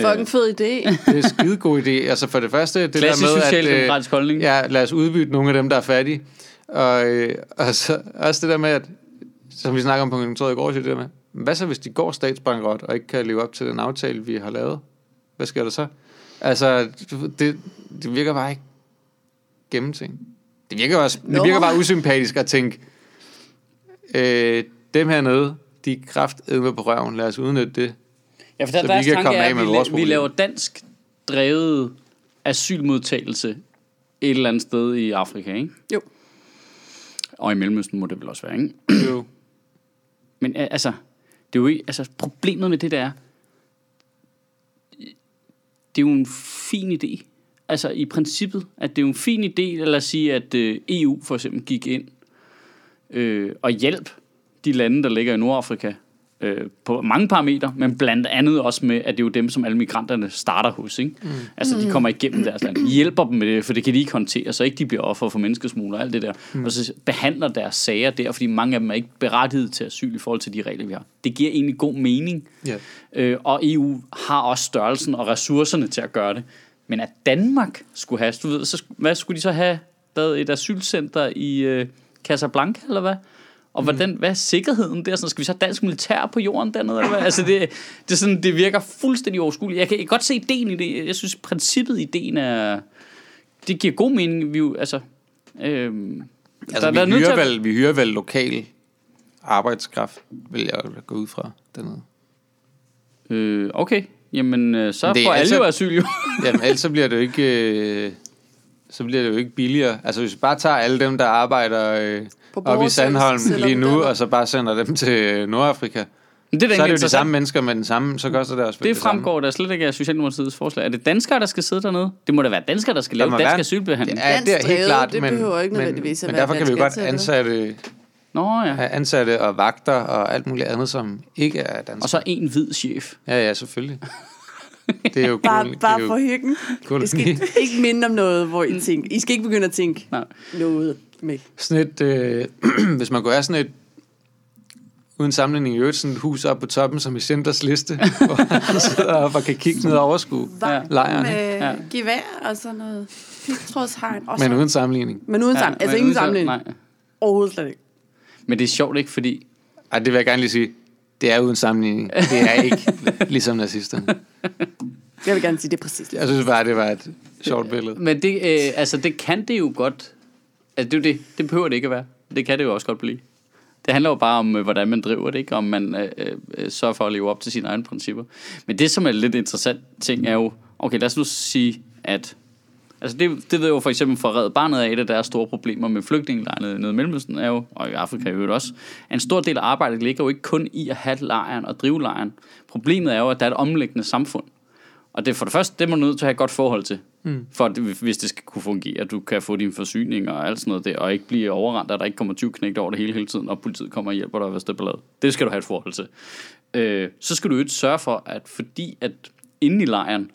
Fucking fed idé. Det er en skide god idé. Altså for det første, det Klassisk der med, at... socialdemokratisk holdning. Ja, lad os udbytte nogle af dem, der er fattige. Og, øh, og så også det der med, at som vi snakker om på kontoret i går, så det der med, hvad så hvis de går statsbankrot og ikke kan leve op til den aftale, vi har lavet? Hvad sker der så? Altså, det, det virker bare ikke gennemtænkt. Det virker, også, det virker bare usympatisk at tænke, øh, dem hernede, de er kraftedme på røven, lad os udnytte det. Ja, for der, Så deres vi kan tanke komme er, af at med vi, vores la- vi laver dansk drevet asylmodtagelse et eller andet sted i Afrika, ikke? Jo. Og i Mellemøsten må det vel også være, ikke? Jo. Men altså, det er jo ikke, altså, problemet med det der er, det er jo en fin idé. Altså i princippet, at det er jo en fin idé, eller os sige, at øh, EU for eksempel gik ind øh, og hjælp de lande, der ligger i Nordafrika, øh, på mange parametre, men blandt andet også med, at det er jo dem, som alle migranterne starter hos. Ikke? Mm. Altså, de kommer igennem deres land. Hjælper dem med det, for det kan de ikke håndtere, så ikke de bliver offer for menneskesmugler og alt det der. Mm. Og så behandler deres sager der, fordi mange af dem er ikke berettiget til asyl i forhold til de regler, vi har. Det giver egentlig god mening. Ja. Øh, og EU har også størrelsen og ressourcerne til at gøre det. Men at Danmark skulle have, du ved, så, hvad skulle de så have? Lavet et asylcenter i øh, Casablanca, eller hvad? Og hvordan, hvad er sikkerheden der? Sådan, skal vi så have dansk militær på jorden dernede? Eller hvad? Altså det, det, er sådan, det virker fuldstændig overskueligt. Jeg kan, jeg godt se ideen i det. Jeg synes, princippet i ideen er... Det giver god mening. Vi, jo, altså, øhm, Altså, vi, hyrer vel, vi hyrer vel lokal arbejdskraft, vil jeg gå ud fra dernede. Øh, okay, jamen øh, så får alle altså- jo asyl jo. Jamen, ellers så bliver det jo ikke... Øh, så bliver det jo ikke billigere. Altså, hvis vi bare tager alle dem, der arbejder øh, oppe i Sandholm lige nu, og så bare sender dem til øh, Nordafrika, Men det er, da så er det jo de samme mennesker med den samme, så koster det også Det samme. fremgår der slet ikke af Socialdemokratiets forslag. Er det danskere, der skal sidde dernede? Det må da være danskere, der skal lave dansk være- asylbehandling. Ja, det er helt klart, det men, behøver ikke men, at men derfor kan vi jo godt ansatte. ansatte, Nå ja. have ansatte og vagter og alt muligt andet, som ikke er dansk. Og så en hvid chef. Ja, ja, selvfølgelig. Det er jo Bare, koloni- bare det er for hyggen. koloni. Det skal ikke minde om noget, hvor I tænker. I skal ikke begynde at tænke Nej. noget med. Sådan et, øh, hvis man kunne have sådan et, uden sammenligning i øvrigt, sådan et hus op på toppen, som i Schindlers liste, hvor man sidder op og kan kigge ned og overskue Varm lejren. med Ja. ja. gevær og sådan noget pigtrådshegn. Men uden sammenligning. men uden sammen. altså ingen sammenligning. Nej. Overhovedet slet ikke. Men det er sjovt ikke, fordi... Ej, det vil jeg gerne lige sige. Det er uden sammenligning. Det er ikke ligesom nazisterne. Jeg vil gerne sige, det er præcis det. Jeg synes bare, det var et sjovt billede. Men det, øh, altså, det kan det jo godt... Altså, det, er jo det, det behøver det ikke at være. Det kan det jo også godt blive. Det handler jo bare om, øh, hvordan man driver det, ikke? Om man øh, øh, sørger for at leve op til sine egne principper. Men det, som er lidt interessant ting, er jo... Okay, lad os nu sige, at... Altså det, det ved jeg jo for eksempel fra Red Barnet af et af deres store problemer med flygtningelejrene nede i Mellemøsten er jo, og i Afrika i øvrigt også, at en stor del af arbejdet ligger jo ikke kun i at have lejren og drive lejren. Problemet er jo, at der er et omlæggende samfund. Og det er for det første, det er man nødt til at have et godt forhold til. Mm. For at, hvis det skal kunne fungere, at du kan få dine forsyninger og alt sådan noget der, og ikke blive overrendt, at der ikke kommer 20 knægt over det hele hele tiden, og politiet kommer og hjælper dig, hvis det er ballade. Det skal du have et forhold til. Øh, så skal du jo ikke sørge for, at fordi at inde i lejren,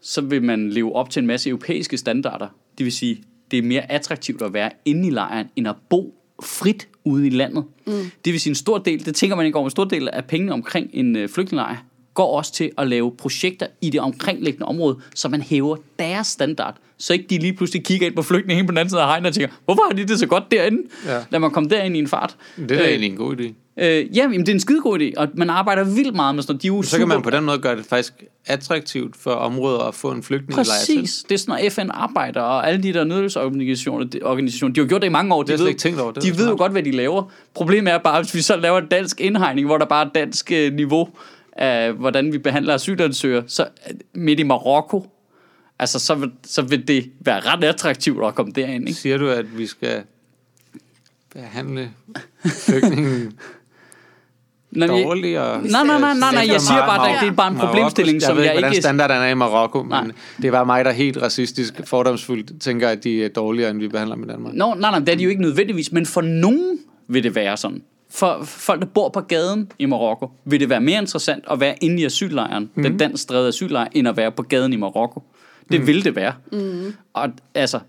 så vil man leve op til en masse europæiske standarder. Det vil sige, det er mere attraktivt at være inde i lejren, end at bo frit ude i landet. Mm. Det vil sige, en stor del, det tænker man ikke over, en stor del af pengene omkring en øh, flygtningelejr går også til at lave projekter i det omkringliggende område, så man hæver deres standard. Så ikke de lige pludselig kigger ind på flygtninge på den anden side af hegnet og tænker, hvorfor har de det så godt derinde? Ja. Lad mig komme derind i en fart. Det er da Øh, egentlig en god idé. Øh, ja, men det er en skidegod idé, og man arbejder vildt meget med sådan noget. De er Så kan man super- på den måde gøre det faktisk attraktivt for områder at få en flygtningelejr. Præcis. Det er sådan, at FN arbejder, og alle de der nødhjælpsorganisationer, de, organisationer, de har gjort det i mange år. Det de slet ved, ikke tænkt over. Det de ved jo godt, hvad de laver. Problemet er bare, hvis vi så laver en dansk indhegning, hvor der bare er dansk øh, niveau af, hvordan vi behandler asylansøgere, så øh, midt i Marokko, altså så vil, så vil det være ret attraktivt at komme derind. Ikke? Siger du, at vi skal behandle flygtningen vi, dårligere? nej, nej, nej, nej, nej, jeg siger bare, at det er bare en problemstilling, som jeg ved jeg ikke, hvordan ikke... standarderne er i Marokko, men Nej. det var mig, der helt racistisk, fordomsfuldt tænker, at de er dårligere, end vi behandler med Danmark. Nå, nej, nej, det er de jo ikke nødvendigvis, men for nogen vil det være sådan. For folk, der bor på gaden i Marokko, vil det være mere interessant at være inde i asyllejren, mm. den dansk drevet asyllejr, end at være på gaden i Marokko. Det mm. vil det være. Mm. Og, altså,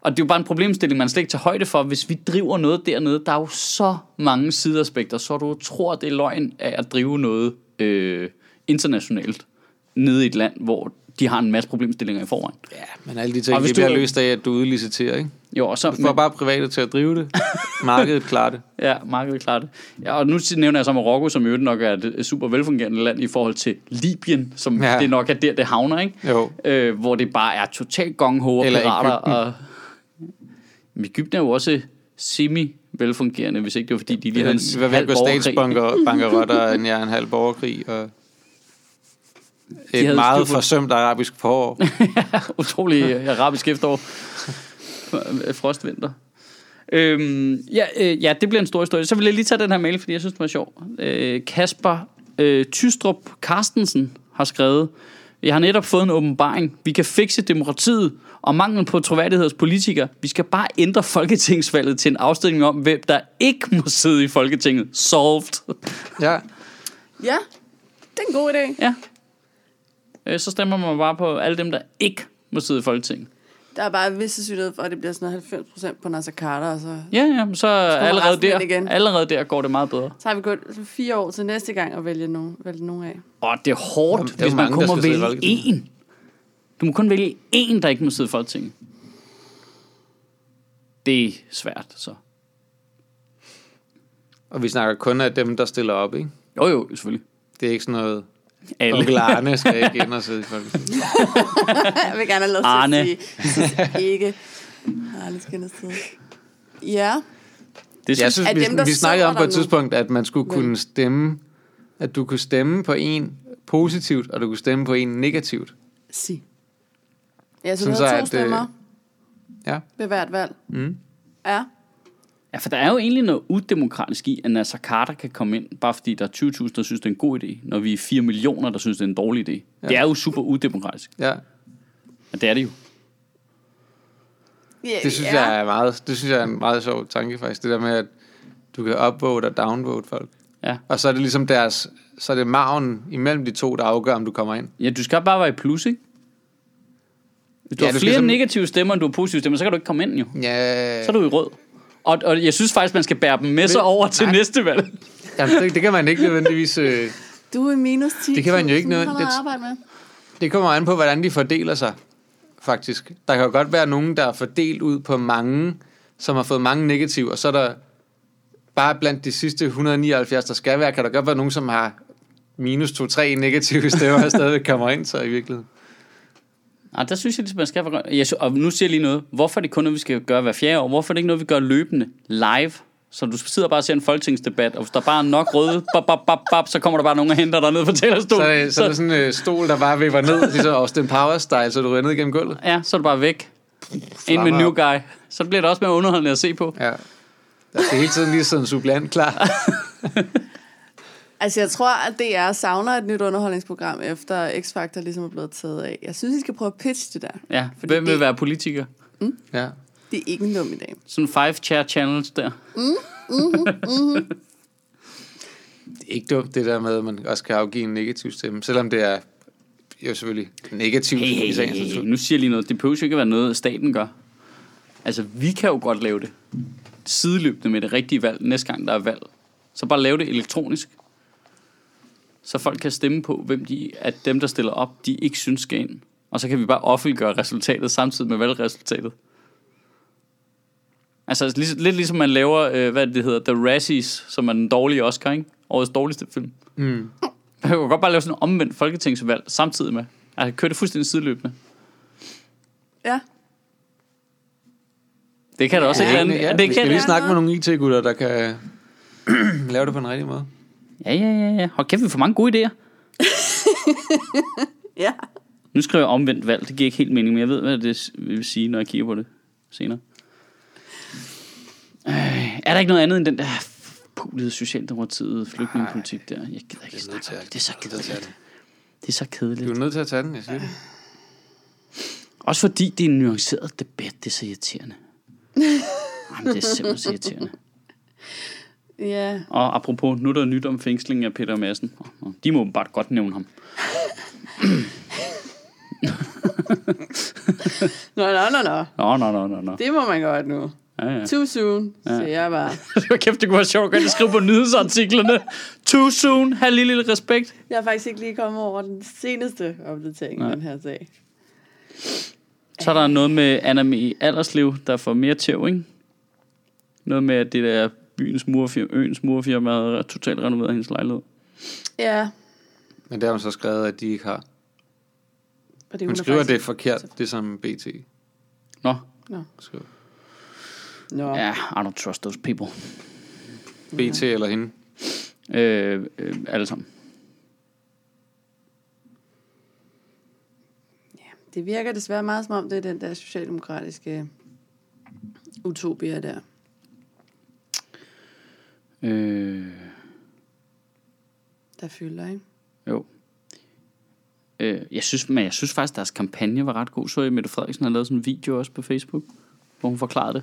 og det er jo bare en problemstilling, man slet ikke tager højde for. Hvis vi driver noget dernede, der er jo så mange sideaspekter, så du tror, det er løgn af at drive noget øh, internationalt nede i et land, hvor de har en masse problemstillinger i forvejen. Ja, men alle de Og ting, hvis det bliver du- løst af, at du udliciterer, ikke? Jo, og så, Du får bare private til at drive det. Markedet klarer det. Ja, markedet klarer det. Ja, og nu nævner jeg så Marokko, som øvrigt nok er et super velfungerende land i forhold til Libyen, som Ja. det nok er der, det havner, ikke? Jo. Øh, hvor det bare er totalt gongho og Eller pirater. Egypten. Og... Men Egypten er jo også semi-velfungerende, hvis ikke det var fordi, de lige havde en halv borgerkrig. statsbankerot og en, ja, en halv borgerkrig og et meget styr forsømt arabisk forår. Utrolig øh, arabisk efterår. Frostvinter. Øhm, ja, øh, ja, det bliver en stor historie. Så vil jeg lige tage den her mail, fordi jeg synes, den var sjov. Øh, Kasper øh, Tystrup Carstensen har skrevet, jeg har netop fået en åbenbaring. Vi kan fikse demokratiet og manglen på troværdighed hos politikere. Vi skal bare ændre folketingsvalget til en afstemning om, hvem der ikke må sidde i Folketinget. Solved. Ja, Ja, det er en god idé. Ja. Øh, så stemmer man bare på alle dem, der ikke må sidde i Folketinget. Der er bare visse sandsynlighed for, at det bliver sådan noget 90 procent på Nasser Carter, og så, Ja, ja, men så allerede der, igen. allerede der går det meget bedre. så har vi gået fire år til næste gang at vælge nogen, vælge nogen af. Og det er hårdt, Jamen, det er hvis jo man mange, kun må vælge én. Du må kun vælge én, der ikke må sidde i Folketinget. Det er svært, så. og vi snakker kun af dem, der stiller op, ikke? Jo, jo, selvfølgelig. Det er ikke sådan noget, Alle. onkel Arne skal ikke ind og sidde i Folketinget. Jeg vil gerne have lov til Arne. at sige, jeg synes ikke. Arne skal ind sted. Ja, Det Jeg synes, synes, Af vi, dem, vi snakkede om på et tidspunkt, at man skulle kunne stemme, at du kunne stemme på en positivt, og du kunne stemme på en negativt. sig. Ja, så Sådan du havde to at, øh, stemmer Ja. ved hvert valg. Mm. Ja. Ja, for der er jo egentlig noget udemokratisk i, at Nasser Carter kan komme ind, bare fordi der er 20.000, der synes, det er en god idé, når vi er 4 millioner, der synes, det er en dårlig idé. Ja. Det er jo super udemokratisk. Ja, Og det er det jo. ja det synes ja. jeg er meget, det synes jeg er en meget sjov tanke faktisk, det der med, at du kan upvote og downvote folk. Ja. Og så er det ligesom deres, så er det marven imellem de to, der afgør, om du kommer ind. Ja, du skal bare være i plus, ikke? Hvis du Ja, har du flere som- negative stemmer, end du har positive stemmer, så kan du ikke komme ind jo. Ja, Så er du i rød. Og, og jeg synes faktisk, man skal bære dem med sig over til Nej. næste valg. Jamen, det, det kan man ikke nødvendigvis... Øh, Du er minus 10. Det kan man jo ikke noget- det- arbejde med. det kommer an på, hvordan de fordeler sig, faktisk. Der kan jo godt være nogen, der er fordelt ud på mange, som har fået mange negative, og så er der bare blandt de sidste 179, der skal være, kan der godt være nogen, som har minus 2-3 negative stemmer, og stadig kommer ind, så i virkeligheden. Nej, der synes jeg, ligesom, man skal være jeg, sy- Og nu siger jeg lige noget. Hvorfor er det kun noget, vi skal gøre hver fjerde år? Hvorfor er det ikke noget, vi gør løbende live? Så du sidder bare og ser en folketingsdebat, og hvis der bare er nok røde, bap, bap, bap, bap, så kommer der bare nogen og henter dig ned på Så talerstolen. er, det, så er det sådan en øh, stol, der bare vipper ned, ligesom Austin Powers style, så du ryger ned gennem gulvet. Ja, så er du bare væk. Ind med new guy. Så bliver det også mere underholdende at se på. Ja. Der skal hele tiden lige sådan en suppleant klar. Altså, jeg tror, at DR savner et nyt underholdningsprogram, efter X-Factor ligesom er blevet taget af. Jeg synes, I skal prøve at pitche det der. Ja, Fordi hvem vil det- være politiker? Ja. Det er ikke en dum idé. Sådan five chair challenge der. Det er ikke dumt, det der med, at man også kan afgive en negativ stemme, selvom det er jo selvfølgelig negativt Hey, i hey, sagens hey, hey. Nu siger jeg lige noget. Det behøver jo ikke at være noget, staten gør. Altså, vi kan jo godt lave det. Sideløbende med det rigtige valg, næste gang der er valg. Så bare lave det elektronisk. Så folk kan stemme på, hvem de, at dem, der stiller op, de ikke synes skal ind. Og så kan vi bare offentliggøre resultatet samtidig med valgresultatet. Altså lidt, lidt ligesom man laver, øh, hvad det hedder, The Razzies, som er den dårlige Oscar, ikke? Årets dårligste film. Mm. Man kan godt bare lave sådan en omvendt folketingsvalg samtidig med. Altså køre det fuldstændig sideløbende. Ja. Det kan da også Ja, et eller andet. ja, det vi kan skal lige snakke med nogle IT-gutter, der kan lave det på en rigtig måde. Ja, ja, ja, ja. Hold kæft, vi får mange gode idéer. Ja. Nu skriver jeg omvendt valg. Det giver ikke helt mening, men jeg ved, hvad det vil sige, når jeg kigger på det senere. Øh, er der ikke noget andet end den der pulede Socialdemokratiet flygtningepolitik der? Jeg gider ikke snakke det. Det er så kedeligt. Det er så Du kedeligt. er nødt til at tage den, jeg siger det. Også fordi det er en nuanceret debat. Det er så irriterende. Jamen, det er simpelthen så irriterende. Ja. Og apropos, nu er der nyt om fængslingen af Peter Madsen. De må bare godt nævne ham. Nå, nå, nå, nå. Nå, nå, nå, nå, nå. Det må man godt nu. Ja, ja. Too soon, ja. siger jeg bare. Kæft, det kunne være sjovt at skrive på nyhedsartiklerne. Too soon. Ha' lige lidt respekt. Jeg er faktisk ikke lige kommet over den seneste opdatering den her sag. Så er der noget med Anna i Aldersliv, der får mere tæv, ikke? Noget med, at det der byens murfirma, øens murfirma havde totalt renoveret hendes lejlighed. Ja, Men der har hun så skrevet, at de ikke har. det Hun er skriver, at det er forkert, det som BT Nå, Nå. skriver. Nå. ja, I don't trust those people. BT eller hende. Øh, øh, alle sammen. Det virker desværre meget som om, det er den der socialdemokratiske utopia der. Øh, der fylder, ikke? jo. Øh, jeg synes, men jeg synes faktisk, deres kampagne var ret god. Så I, Mette Frederiksen har lavet sådan en video også på Facebook, hvor hun forklarede det.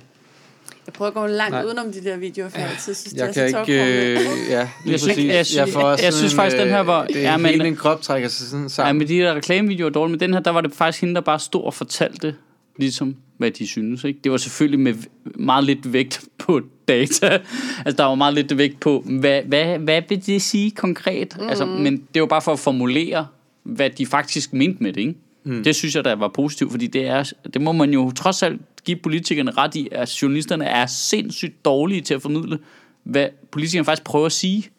Jeg prøver at gå langt Nej. Udenom de der videoer, for jeg altid synes, Jeg det kan er så ikke... Øh, ja, lige Jeg synes- præcis. jeg synes- får også jeg synes faktisk, den her var- øh, Det ja, er men- hele en krop trækker sig sådan Ja, sammen. men de der reklamevideoer er dårlige, men den her, der var det faktisk hende, der bare stod og fortalte, ligesom, hvad de synes. Ikke? Det var selvfølgelig med meget lidt vægt på data. Altså, der var meget lidt vægt på, hvad, hvad, hvad vil det sige konkret? Mm. Altså, men det var bare for at formulere, hvad de faktisk mente med det, ikke? Mm. Det synes jeg, der var positivt, fordi det, er, det må man jo trods alt give politikerne ret i, at journalisterne er sindssygt dårlige til at formidle, hvad politikerne faktisk prøver at sige.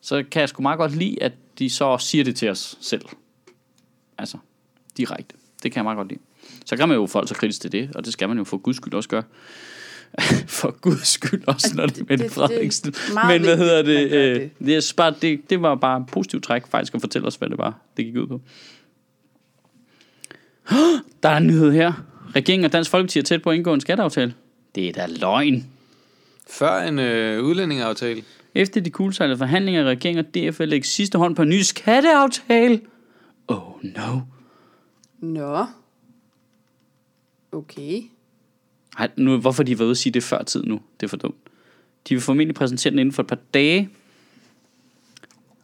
Så kan jeg sgu meget godt lide, at de så siger det til os selv. Altså, direkte. Det kan jeg meget godt lide. Så kan man jo forholde sig kritisk til det, og det skal man jo for guds skyld også gøre. for guds skyld også, når det er det- Mette det- Frederiksen. det er Men hvad hedder det? gør Øh, det. det, er bare, det, det var bare en positiv træk faktisk at fortælle os, hvad det var, det gik ud på. Der er en nyhed her. Regeringen og Dansk Folkeparti er tæt på at indgå en skatteaftale. Det er da løgn. Før en øh, udlændingeaftale. Efter de kuldsejlede forhandlinger, regeringen og DF vil lægge sidste hånd på en ny skatteaftale. Oh no. Nå. Okay. Ej, nu, hvorfor de var ude at sige det før tid nu? Det er for dumt. De vil formentlig præsentere den inden for et par dage.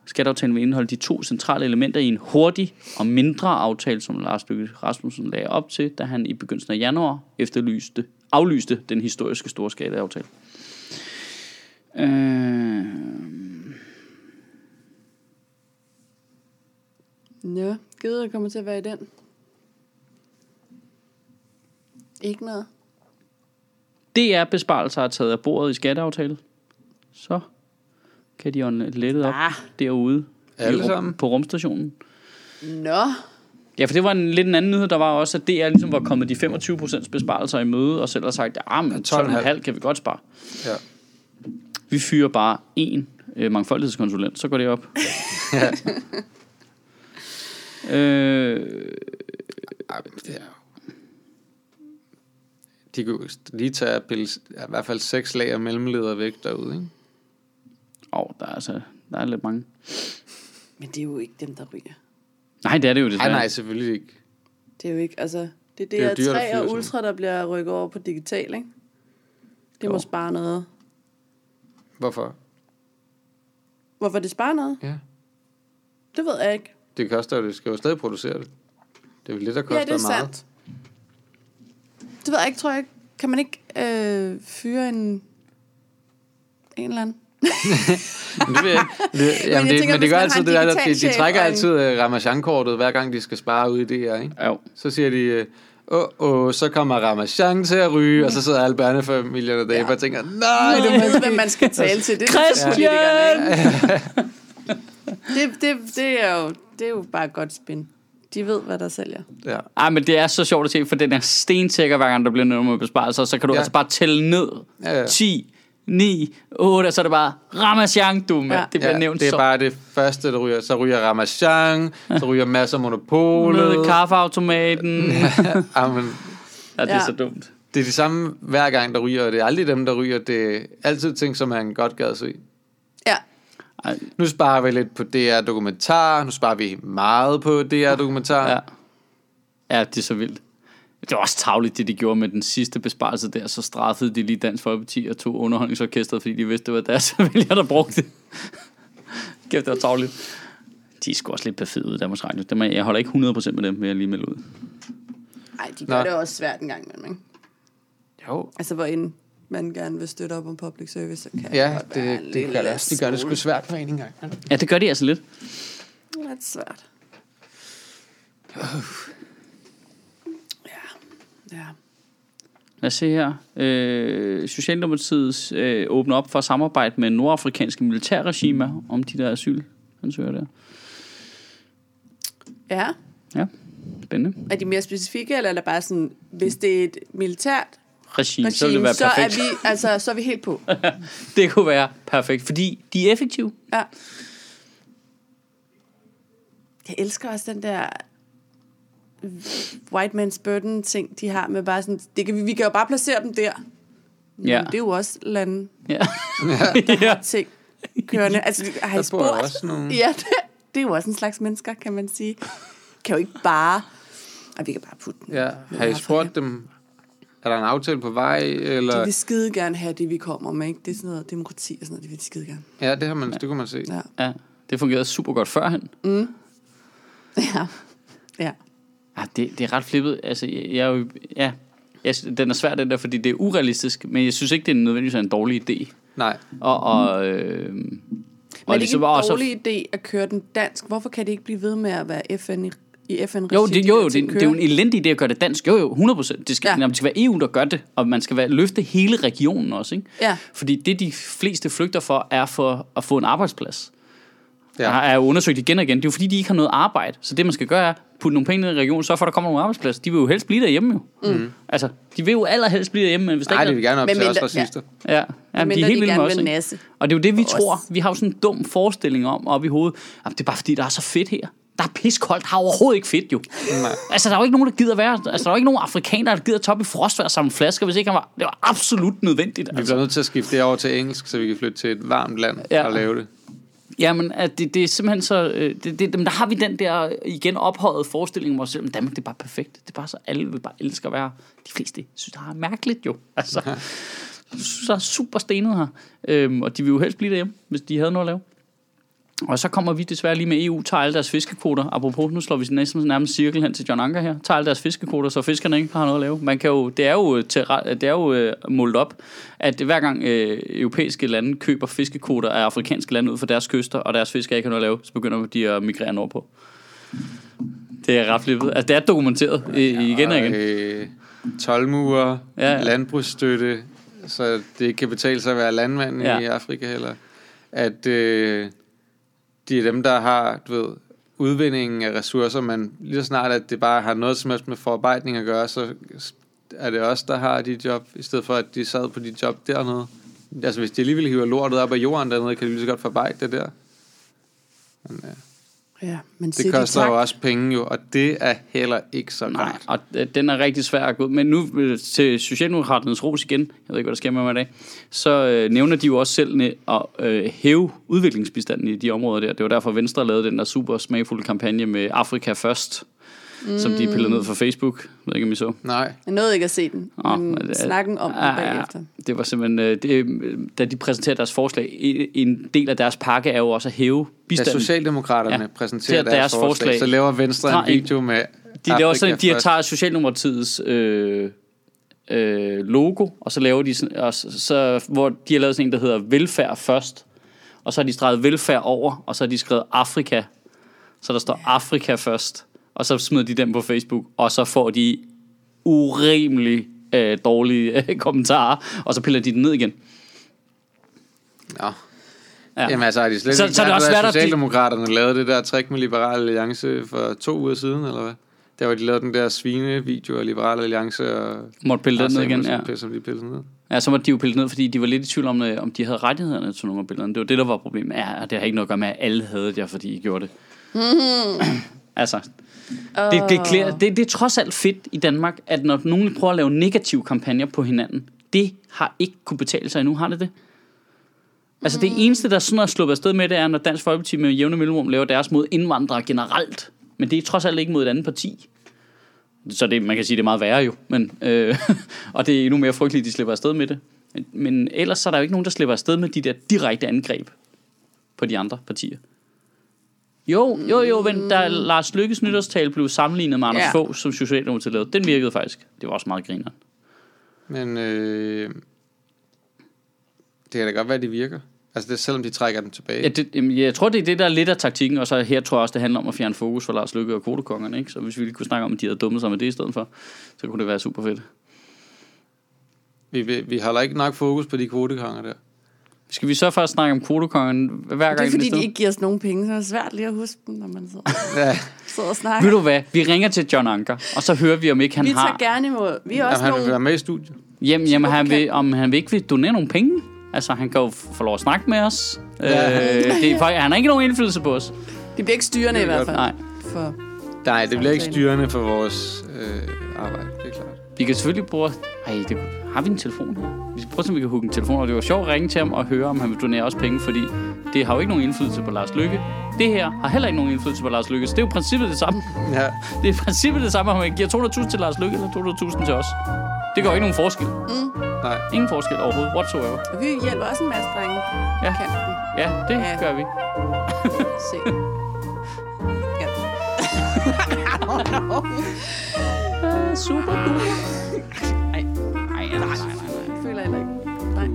Skatteaftalen vil indeholde de to centrale elementer i en hurtig og mindre aftale, som Lars Løkke Rasmussen lagde op til, da han i begyndelsen af januar efterlyste, aflyste den historiske store skatteaftale. Øh, Nå, givet jeg kommer til at være i den. Ikke noget. DR-besparelser er taget af bordet i skatteaftale. Så kan de ånde lettet op Ah. derude. Alle i sammen? På rumstationen. Nå. Ja, for det var en lidt en anden nyhed. Der var også, at DR ligesom var kommet de 25% besparelser i møde, og selv har sagt, at men 12,5 kan vi godt spare. Ja. Vi fyrer bare en øh, mangfoldighedskonsulent, så går det op. øh, Ej, men det er. De kunne lige tage at pille, i hvert fald seks lag af mellemleder væk derude, ikke? åh, der er altså der er lidt mange. Men det er jo ikke dem, der ryger. Nej, det er det jo Nej, desværre. nej, selvfølgelig ikke. Det er jo ikke, altså... Det er Det er jo det, er at 3 fyre og Ultra, der bliver rykket over på digital, ikke? Det Jo. må spare noget. Hvorfor? Hvorfor det sparer noget? Ja. Det ved jeg ikke. Det koster jo, det skal jo stadig producere det. Det er jo det, der koster Ja, det er meget. sandt. Det ved jeg ikke, tror jeg ikke. Kan man ikke øh, fyre en... En eller anden? Det, ikke. det, jamen, det, tænker, men det gør altid det der, de, de trækker og altid uh, Ramachan-kortet, hver gang de skal spare ud i det her, ikke? Jo. Så siger de, øh, åh, åh, så kommer Ramachan til at ryge, og så sidder alle børnefamilierne der ja. og tænker, nej, det ved, hvem man skal tale til. Det er Christian! det, det, det, er jo, det er jo bare et godt spin. De ved, hvad der sælger. Ja. Ej, men det er så sjovt at se, for den er stentækker, hver gang der bliver noget med besparelser, så kan du Ja. ja. altså bare tælle ned. Ja, ja. 10, 9, 8, og så er det bare Ramachan, du med. Ja. Ja. Det bliver ja, nævnt det er så bare det første, der ryger. Så ryger Ramachan, så ryger masser af monopolet. med kaffeautomaten. Jamen, ja, det er Ja. så dumt. det er de samme hver gang, der ryger, og det er aldrig dem, der ryger. Det er altid ting, som man godt gad se. Ej, Nu sparer vi lidt på DR Dokumentar, nu sparer vi meget på DR Dokumentar. ja. ja, det er så vildt. Det var også tavligt, det de gjorde med den sidste besparelse der. Så straffede de lige Dansk Folkeparti og tog underholdningsorkestret, fordi de vidste, det var deres vælger, der brugte det. Kæft, det var tavligt. De er sgu også lidt perfide ud, Danmarks Radio. Dem er, jeg holder ikke 100% med dem, vil jeg lige melde ud. Ej, de gør Nå. det også svært en gang imellem, ikke? Jo. Altså, hvor end man gerne vil støtte op om public service, så kan Ja, det, det, gør det, også. det gør det sgu svært for en engang. Ja, det gør de altså lidt. Lidt svært. Ja. Ja. Lad os se her. Øh, Socialdemokratiet øh, åbner op for samarbejde med nordafrikanske militærregimer om de der asylansøgere der. Ja. Ja, spændende. Er de mere specifikke, eller er det bare sådan, hvis det er et militært Regime, så vil det regime, være så er, perfekt. vi, altså, så er vi helt på. Det kunne være perfekt, fordi de er effektive. Ja. Jeg elsker også den der white man's burden ting, de har med bare sådan, det kan vi, vi kan jo bare placere dem der. Men Ja. Det er jo også lande, Ja. der ja. har ting kørende. Altså, har I Der bor jo spurgt? også nogle... Ja, det, det er jo også en slags mennesker, kan man sige. Kan jo ikke bare... Og vi kan bare putte dem. Ja, har I spurgt dem, er der en aftale på vej, De eller... vil skide gerne have det, vi kommer med. Ikke? Det er sådan noget demokrati og sådan noget, det vil de skide gerne. Ja, det, har man, det kunne man se. Ja. ja, det fungerede super godt førhen. Ja. Ja. Ja, det, det er ret flippet. Altså, jeg, jeg er jo... Ja, jeg, den er svær, den der, fordi det er urealistisk, men jeg synes ikke, det er nødvendigvis en dårlig idé. Nej, Og, og, øh, Men det er ikke en også- dårlig idé at køre den dansk. Hvorfor kan det ikke blive ved med at være FN i, i FN-regi? Jo, det, jo, jo de det, det er jo en elendig idé at gøre det dansk. Jo, jo, 100%. Det skal, Ja. jamen, det skal være EU, der gør det, og man skal være, løfte hele regionen også. Ikke? Ja. Fordi det, de fleste flygter for, er for at få en arbejdsplads. Ja. Ja. Jeg har jo undersøgt igen og igen. Det er jo fordi, de ikke har noget arbejde. Så det, man skal gøre, er putte nogle penge ned i regionen, så for, at der kommer nogle arbejdspladser. De vil jo helst blive derhjemme jo. Mm. Altså, de vil jo allerhelst blive derhjemme, men hvis Nej, ikke de vil gerne op til os racister. Ja, ja Men men de er helt de vilde gerne med os. ikke? Og det er jo det, vi tror. Vi har jo sådan en dum forestilling om op i hovedet. Jamen, det er bare fordi, der er så fedt her. Der er piskoldt. Er overhovedet ikke fedt jo. Nej. Altså, der er jo ikke nogen, der gider være... Altså, der er jo ikke nogen afrikanere, der gider toppe i frostvejr og samle flasker, hvis ikke han var... Det var absolut nødvendigt. Vi Altså. bliver nødt til at skifte det over til engelsk, så vi kan flytte til et varmt land Ja. og lave det. Jamen, at det, det er simpelthen så... øh, Det, det, men der har vi den der igen ophøjet forestilling om os selv. Men Danmark, det er bare perfekt. Det er bare så... Alle vil bare elske at være... De fleste synes, det er mærkeligt jo. Altså, der er super stenet her. Øhm, og de vil jo helst blive derhjemme, hvis de havde noget at lave. Og så kommer vi desværre lige med EU, tager alle deres fiskekvoter. Apropos, nu slår vi næsten nærmest cirkel hen til John Anker her. Tager alle deres fiskekvoter, så fiskerne ikke har noget at lave. Man kan jo, det er jo, til, det er jo øh, målt op, at hver gang øh, europæiske lande køber fiskekvoter af afrikanske lande ud for deres kyster, og deres fiskere ikke har noget at lave, så begynder de at migrere nordpå. Det er ret flippet. Altså, det er dokumenteret øh, igen og igen. Øh, tolvmurer, Ja, landbrugsstøtte, så det kan betale sig at være landmand. Ja. i Afrika heller. At øh, de er dem, der har, du ved, udvindingen af ressourcer, men lige så snart, at det bare har noget som helst med forarbejdning at gøre, så er det os, der har de job, i stedet for, at de sad på de job dernede. Altså, hvis de alligevel hiver lortet op af jorden dernede, kan de lige så godt forarbejde det der. Men, ja. Ja, men Det koster jo også penge jo, og det er heller ikke så Nej, godt. og øh, den er rigtig svær at gå. Men nu øh, til Socialdemokraternes ros igen, jeg ved ikke, hvad der sker med mig i dag, så øh, nævner de jo også selv at øh, hæve udviklingsbistanden i de områder der. Det var derfor, Venstre lavede den der super smagfulde kampagne med Afrika først, mm. som de pillede ned fra Facebook. Jeg ved ikke, om I så. Nej, Jeg nåede ikke at se den, Åh, men det- snakken om den Ja, ja, bagefter. Det var simpelthen, øh, det, da de præsenterede deres forslag, en- del af deres pakke er jo også at hæve da bistanden. Socialdemokraterne ja. Præsenterer er deres, deres forslag, forslag. så laver Venstre Tager en video med De laver sådan, Afrika de har taget Socialdemokratiets øh, øh, logo, og så laver de sådan, og så, så, hvor de har lavet sådan en, der hedder velfærd først, og så har de streget velfærd over, og så har de skrevet Afrika, så der står Afrika først, og så smider de den på Facebook, og så får de urimelig øh, dårlige øh, kommentarer, og så piller de den ned igen. Nå. Ja. Jamen altså, har de slet Så- ikke så er det også svært at de- Socialdemokraterne lavede det der trick med Liberal Alliance for to uger siden, eller hvad? Der var de lavede den der svine-video af Liberal Alliance og... Måtte pille den ned igen, ja. Som de pillede ned. Ja, så måtte de jo pille ned, fordi de var lidt i tvivl om, øh, om de havde rettighederne til nogle af billederne. Det var det, der var problemet. Ja, og det har ikke noget at gøre med, at alle havde det, fordi I gjorde det. altså, det, det, klæder, det, det er trods alt fedt i Danmark, at når nogen prøver at lave negative kampagner på hinanden, det har ikke kunne betale sig endnu, har det det? Altså det eneste, der sådan er sluppet afsted med, det er, når Dansk Folkeparti med jævne mellemrum laver deres mod indvandrere generelt. Men det er trods alt ikke mod et andet parti. Så det, man kan sige, det er meget værre jo. Men, øh, og det er endnu mere frygteligt, at de slipper afsted med det. Men, men ellers så er der jo ikke nogen, der slipper afsted med de der direkte angreb på de andre partier. Jo, jo, jo, men da Lars Lykkes nytårstale blev sammenlignet med Anders Ja. Fogh, som Socialdemokratiet lavede, den virkede faktisk. Det var også meget griner. Men øh, det kan da godt være, at de virker. Altså, det er, selvom de trækker den tilbage. Ja, det, jamen, jeg tror, det er det, der er lidt af taktikken, og så her tror jeg også, det handler om at fjerne fokus for Lars Lykke og kodekongerne, ikke? Så hvis vi lige kunne snakke om, at de havde dummet sig med det i stedet for, så kunne det være super fedt. Vi, vi, vi holder ikke nok fokus på de kvotekonger der. Skal vi så først snakke om kodekongerne hver gang? Det er fordi, de ikke giver os nogen penge, så er det svært lige at huske dem, når man sidder, Ja, sidder og snakker. Ved du hvad? Vi ringer til John Anker, og så hører vi, om ikke han vi har... tager gerne imod. Vi er også Jamen, han vil nogle... være med i studiet. Jamen, jamen han vil, om han vil ikke vil donere nogle penge. Altså, han kan jo få lov at snakke med os. Ja. Øh, det er, han har ikke nogen indflydelse på os. De bliver ikke styrende i Det er hvert fald. Nej. For... Nej, det bliver ikke styrende for vores øh, arbejde, det er klart. Vi kan selvfølgelig bruge... Ej, det, har vi en telefon her? Vi skal prøve, om vi kan hugge en telefon. Og det var sjovt at ringe til ham og høre, om han vil donere os penge, fordi det har jo ikke nogen indflydelse på Lars Lykke. Det her har heller ikke nogen indflydelse på Lars Lykke, så det er jo princippet det samme. Ja, Det er princippet det samme, om man giver 200.000 til Lars Lykke eller 200.000 til os. Det gør ikke nogen forskel. nej. Ingen forskel overhovedet, whatsoever. Og vi hjælper også en masse drenge på Ja. kanten. Ja, det Ja. gør vi. Se. Ja. Super cool. Ej, ej, nej, nej, nej, nej. Jeg føler heller ikke. Nej,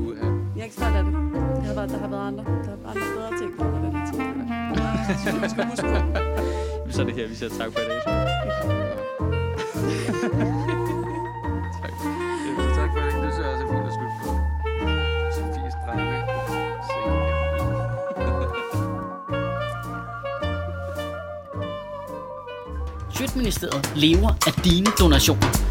jeg er ikke stolt af det. det har været, der har været andre. Der har andre bedre ting på det her tilfælde. Jeg skal huske på. Så er det her, vi siger tak for i dag. tak. Ja, tak for det. Det synes jeg også er fint at slutte på. Sofies drenge. Sjøtministeriet lever af dine donationer.